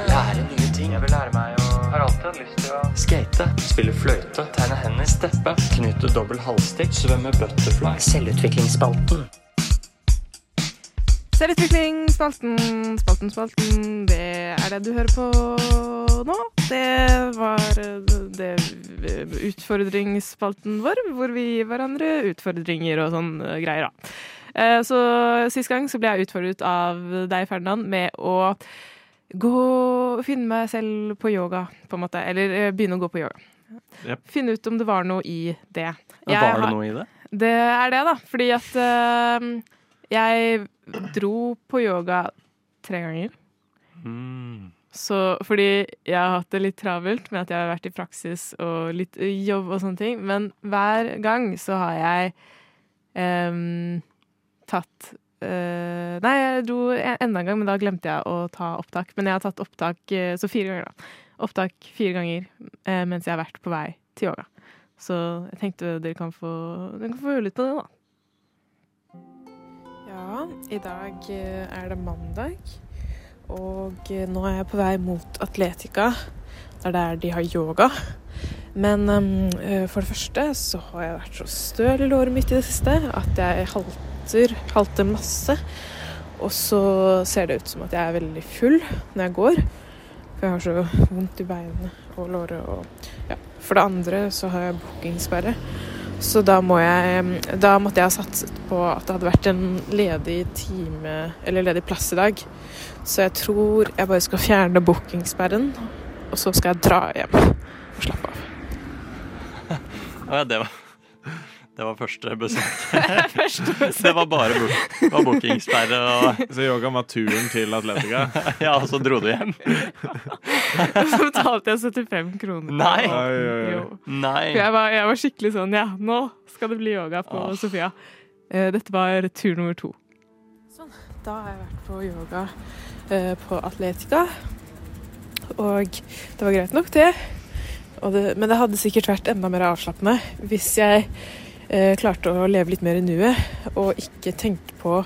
Lære nye ting. Jeg vil lære meg å Har alltid lyst til å skate. Spille fløyte. Tegne hender. Steppe. Knytte dobbel halvstikk. Svømme butterfly. Selvutviklingsspalten. Selvutvikling, spalten, spalten, spalten. Det er det du hører på nå. Det var det utfordringsspalten vår, hvor vi gir hverandre utfordringer og sånn eh, greier, da. Eh, Så sist gang så ble jeg utfordret av deg, Ferdinand, med å gå Finne meg selv på yoga, på en måte. Eller eh, begynne å gå på yoga. Yep. Finne ut om det var noe i det. Jeg var det noe i det? det er det, da. Fordi at eh, jeg dro på yoga tre ganger. Mm. Så fordi jeg har hatt det litt travelt med at jeg har vært i praksis og litt jobb og sånne ting. Men hver gang så har jeg um, tatt uh, Nei, jeg dro enda en gang, men da glemte jeg å ta opptak. Men jeg har tatt opptak eh, så fire ganger, da. Opptak fire ganger uh, mens jeg har vært på vei til yoga. Så jeg tenkte dere kan få, dere kan få høre litt på det, da. Ja, i dag eh, er det mandag, og eh, nå er jeg på vei mot Atletica. Det er der de har yoga. Men um, for det første så har jeg vært så støl i låret mitt i det siste at jeg halter, halter masse. Og så ser det ut som at jeg er veldig full når jeg går. For jeg har så vondt i beinene og låret og ja. For det andre så har jeg bookingsperre. Så da, må jeg, da måtte jeg ha satset på at det hadde vært en ledig time eller ledig plass i dag. Så jeg tror jeg bare skal fjerne bookingsperren, og så skal jeg dra hjem og slappe av. [laughs] Ja, det var, det var første besøk. [laughs] Første [laughs] besøk. Det var bare book, det var bookingsperre og [laughs] Så yoga var turen til Atletica? ja, og så dro du hjem. Så betalte jeg 75 kroner. Nei. Oi, oi, oi. Nei. For jeg var, jeg var skikkelig sånn Ja, nå skal det bli yoga på Åh. Sofia. Eh, Dette var tur nummer to. Sånn. Da har jeg vært på yoga eh, på Atletica. Og det var greit nok, det. Og det. Men det hadde sikkert vært enda mer avslappende hvis jeg klarte å leve litt mer i nuet, og ikke tenke på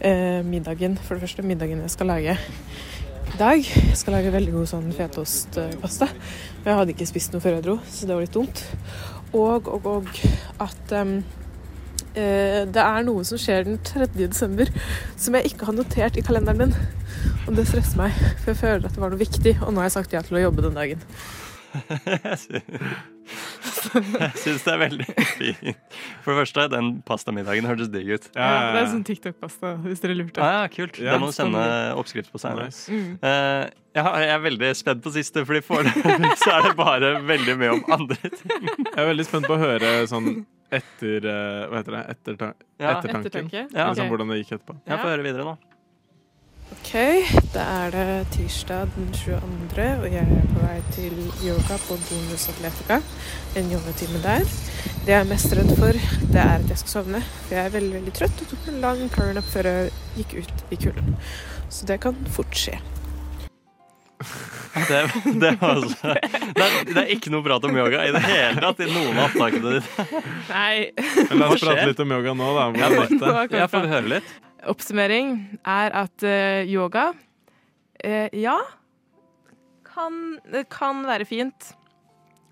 eh, middagen. For det første middagen jeg skal lage i dag. Jeg skal lage veldig god sånn fetostpasta. Men jeg hadde ikke spist noe før jeg dro, så det var litt dumt. Og, og, og at um, eh, det er noe som skjer den 3. desember som jeg ikke har notert i kalenderen min. Og det stresser meg, for jeg føler at det var noe viktig, og nå har jeg sagt ja til å jobbe den dagen. [laughs] [laughs] Jeg sy- syns det er veldig fint. For det første, den pastamiddagen hørtes digg ut. Ja, det er sånn TikTok-pasta, hvis dere lurte. Ah, ja, kult. Ja, det må du sende oppskrift på senere. Mm. Uh, ja, jeg er veldig spent på siste, Fordi foreløpig [laughs] så er det bare veldig mye om andre ting. Jeg er veldig spent på å høre sånn etter eh, Hva heter det? Etterta Ja. Ettertanke? Ja. Liksom Ok. hvordan det gikk etterpå. Ja, Få høre videre nå. Ok, da er det tirsdag den 22., og jeg er på vei til yoga på Bonus Atletica. En yogatime der. Det jeg er mest redd for, det er at jeg skal sovne. For jeg er veldig veldig trøtt og tok en lang powernap før jeg gikk ut i kulden. Så det kan fort skje. Det, det, var altså, det, er, det er ikke noe prat om yoga i det hele tatt i noen av opptakene dine. Nei. Men la oss prate litt om yoga nå, da. Ja, Ja, får vi høre litt? Oppsummering er at eh, yoga eh, Ja, kan, kan være fint.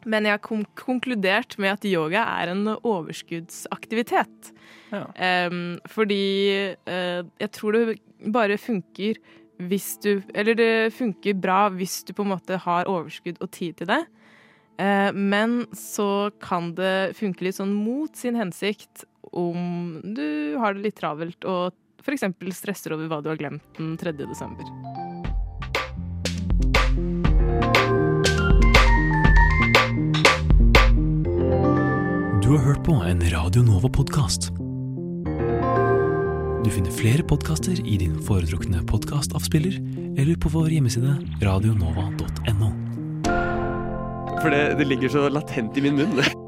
Men jeg har konkludert med at yoga er en overskuddsaktivitet. Ja. Um, fordi uh, jeg tror det bare funker hvis du Eller det funker bra hvis du på en måte har overskudd og tid til det. Uh, men så kan det funke litt sånn mot sin hensikt om du har det litt travelt og f.eks. stresser over hva du har glemt den 3. desember. Du har hørt på en Radio Nova-podkast. Du finner flere podkaster i din foretrukne podkastavspiller eller på vår hjemmeside radionova.no. For det, det ligger så latent i min munn.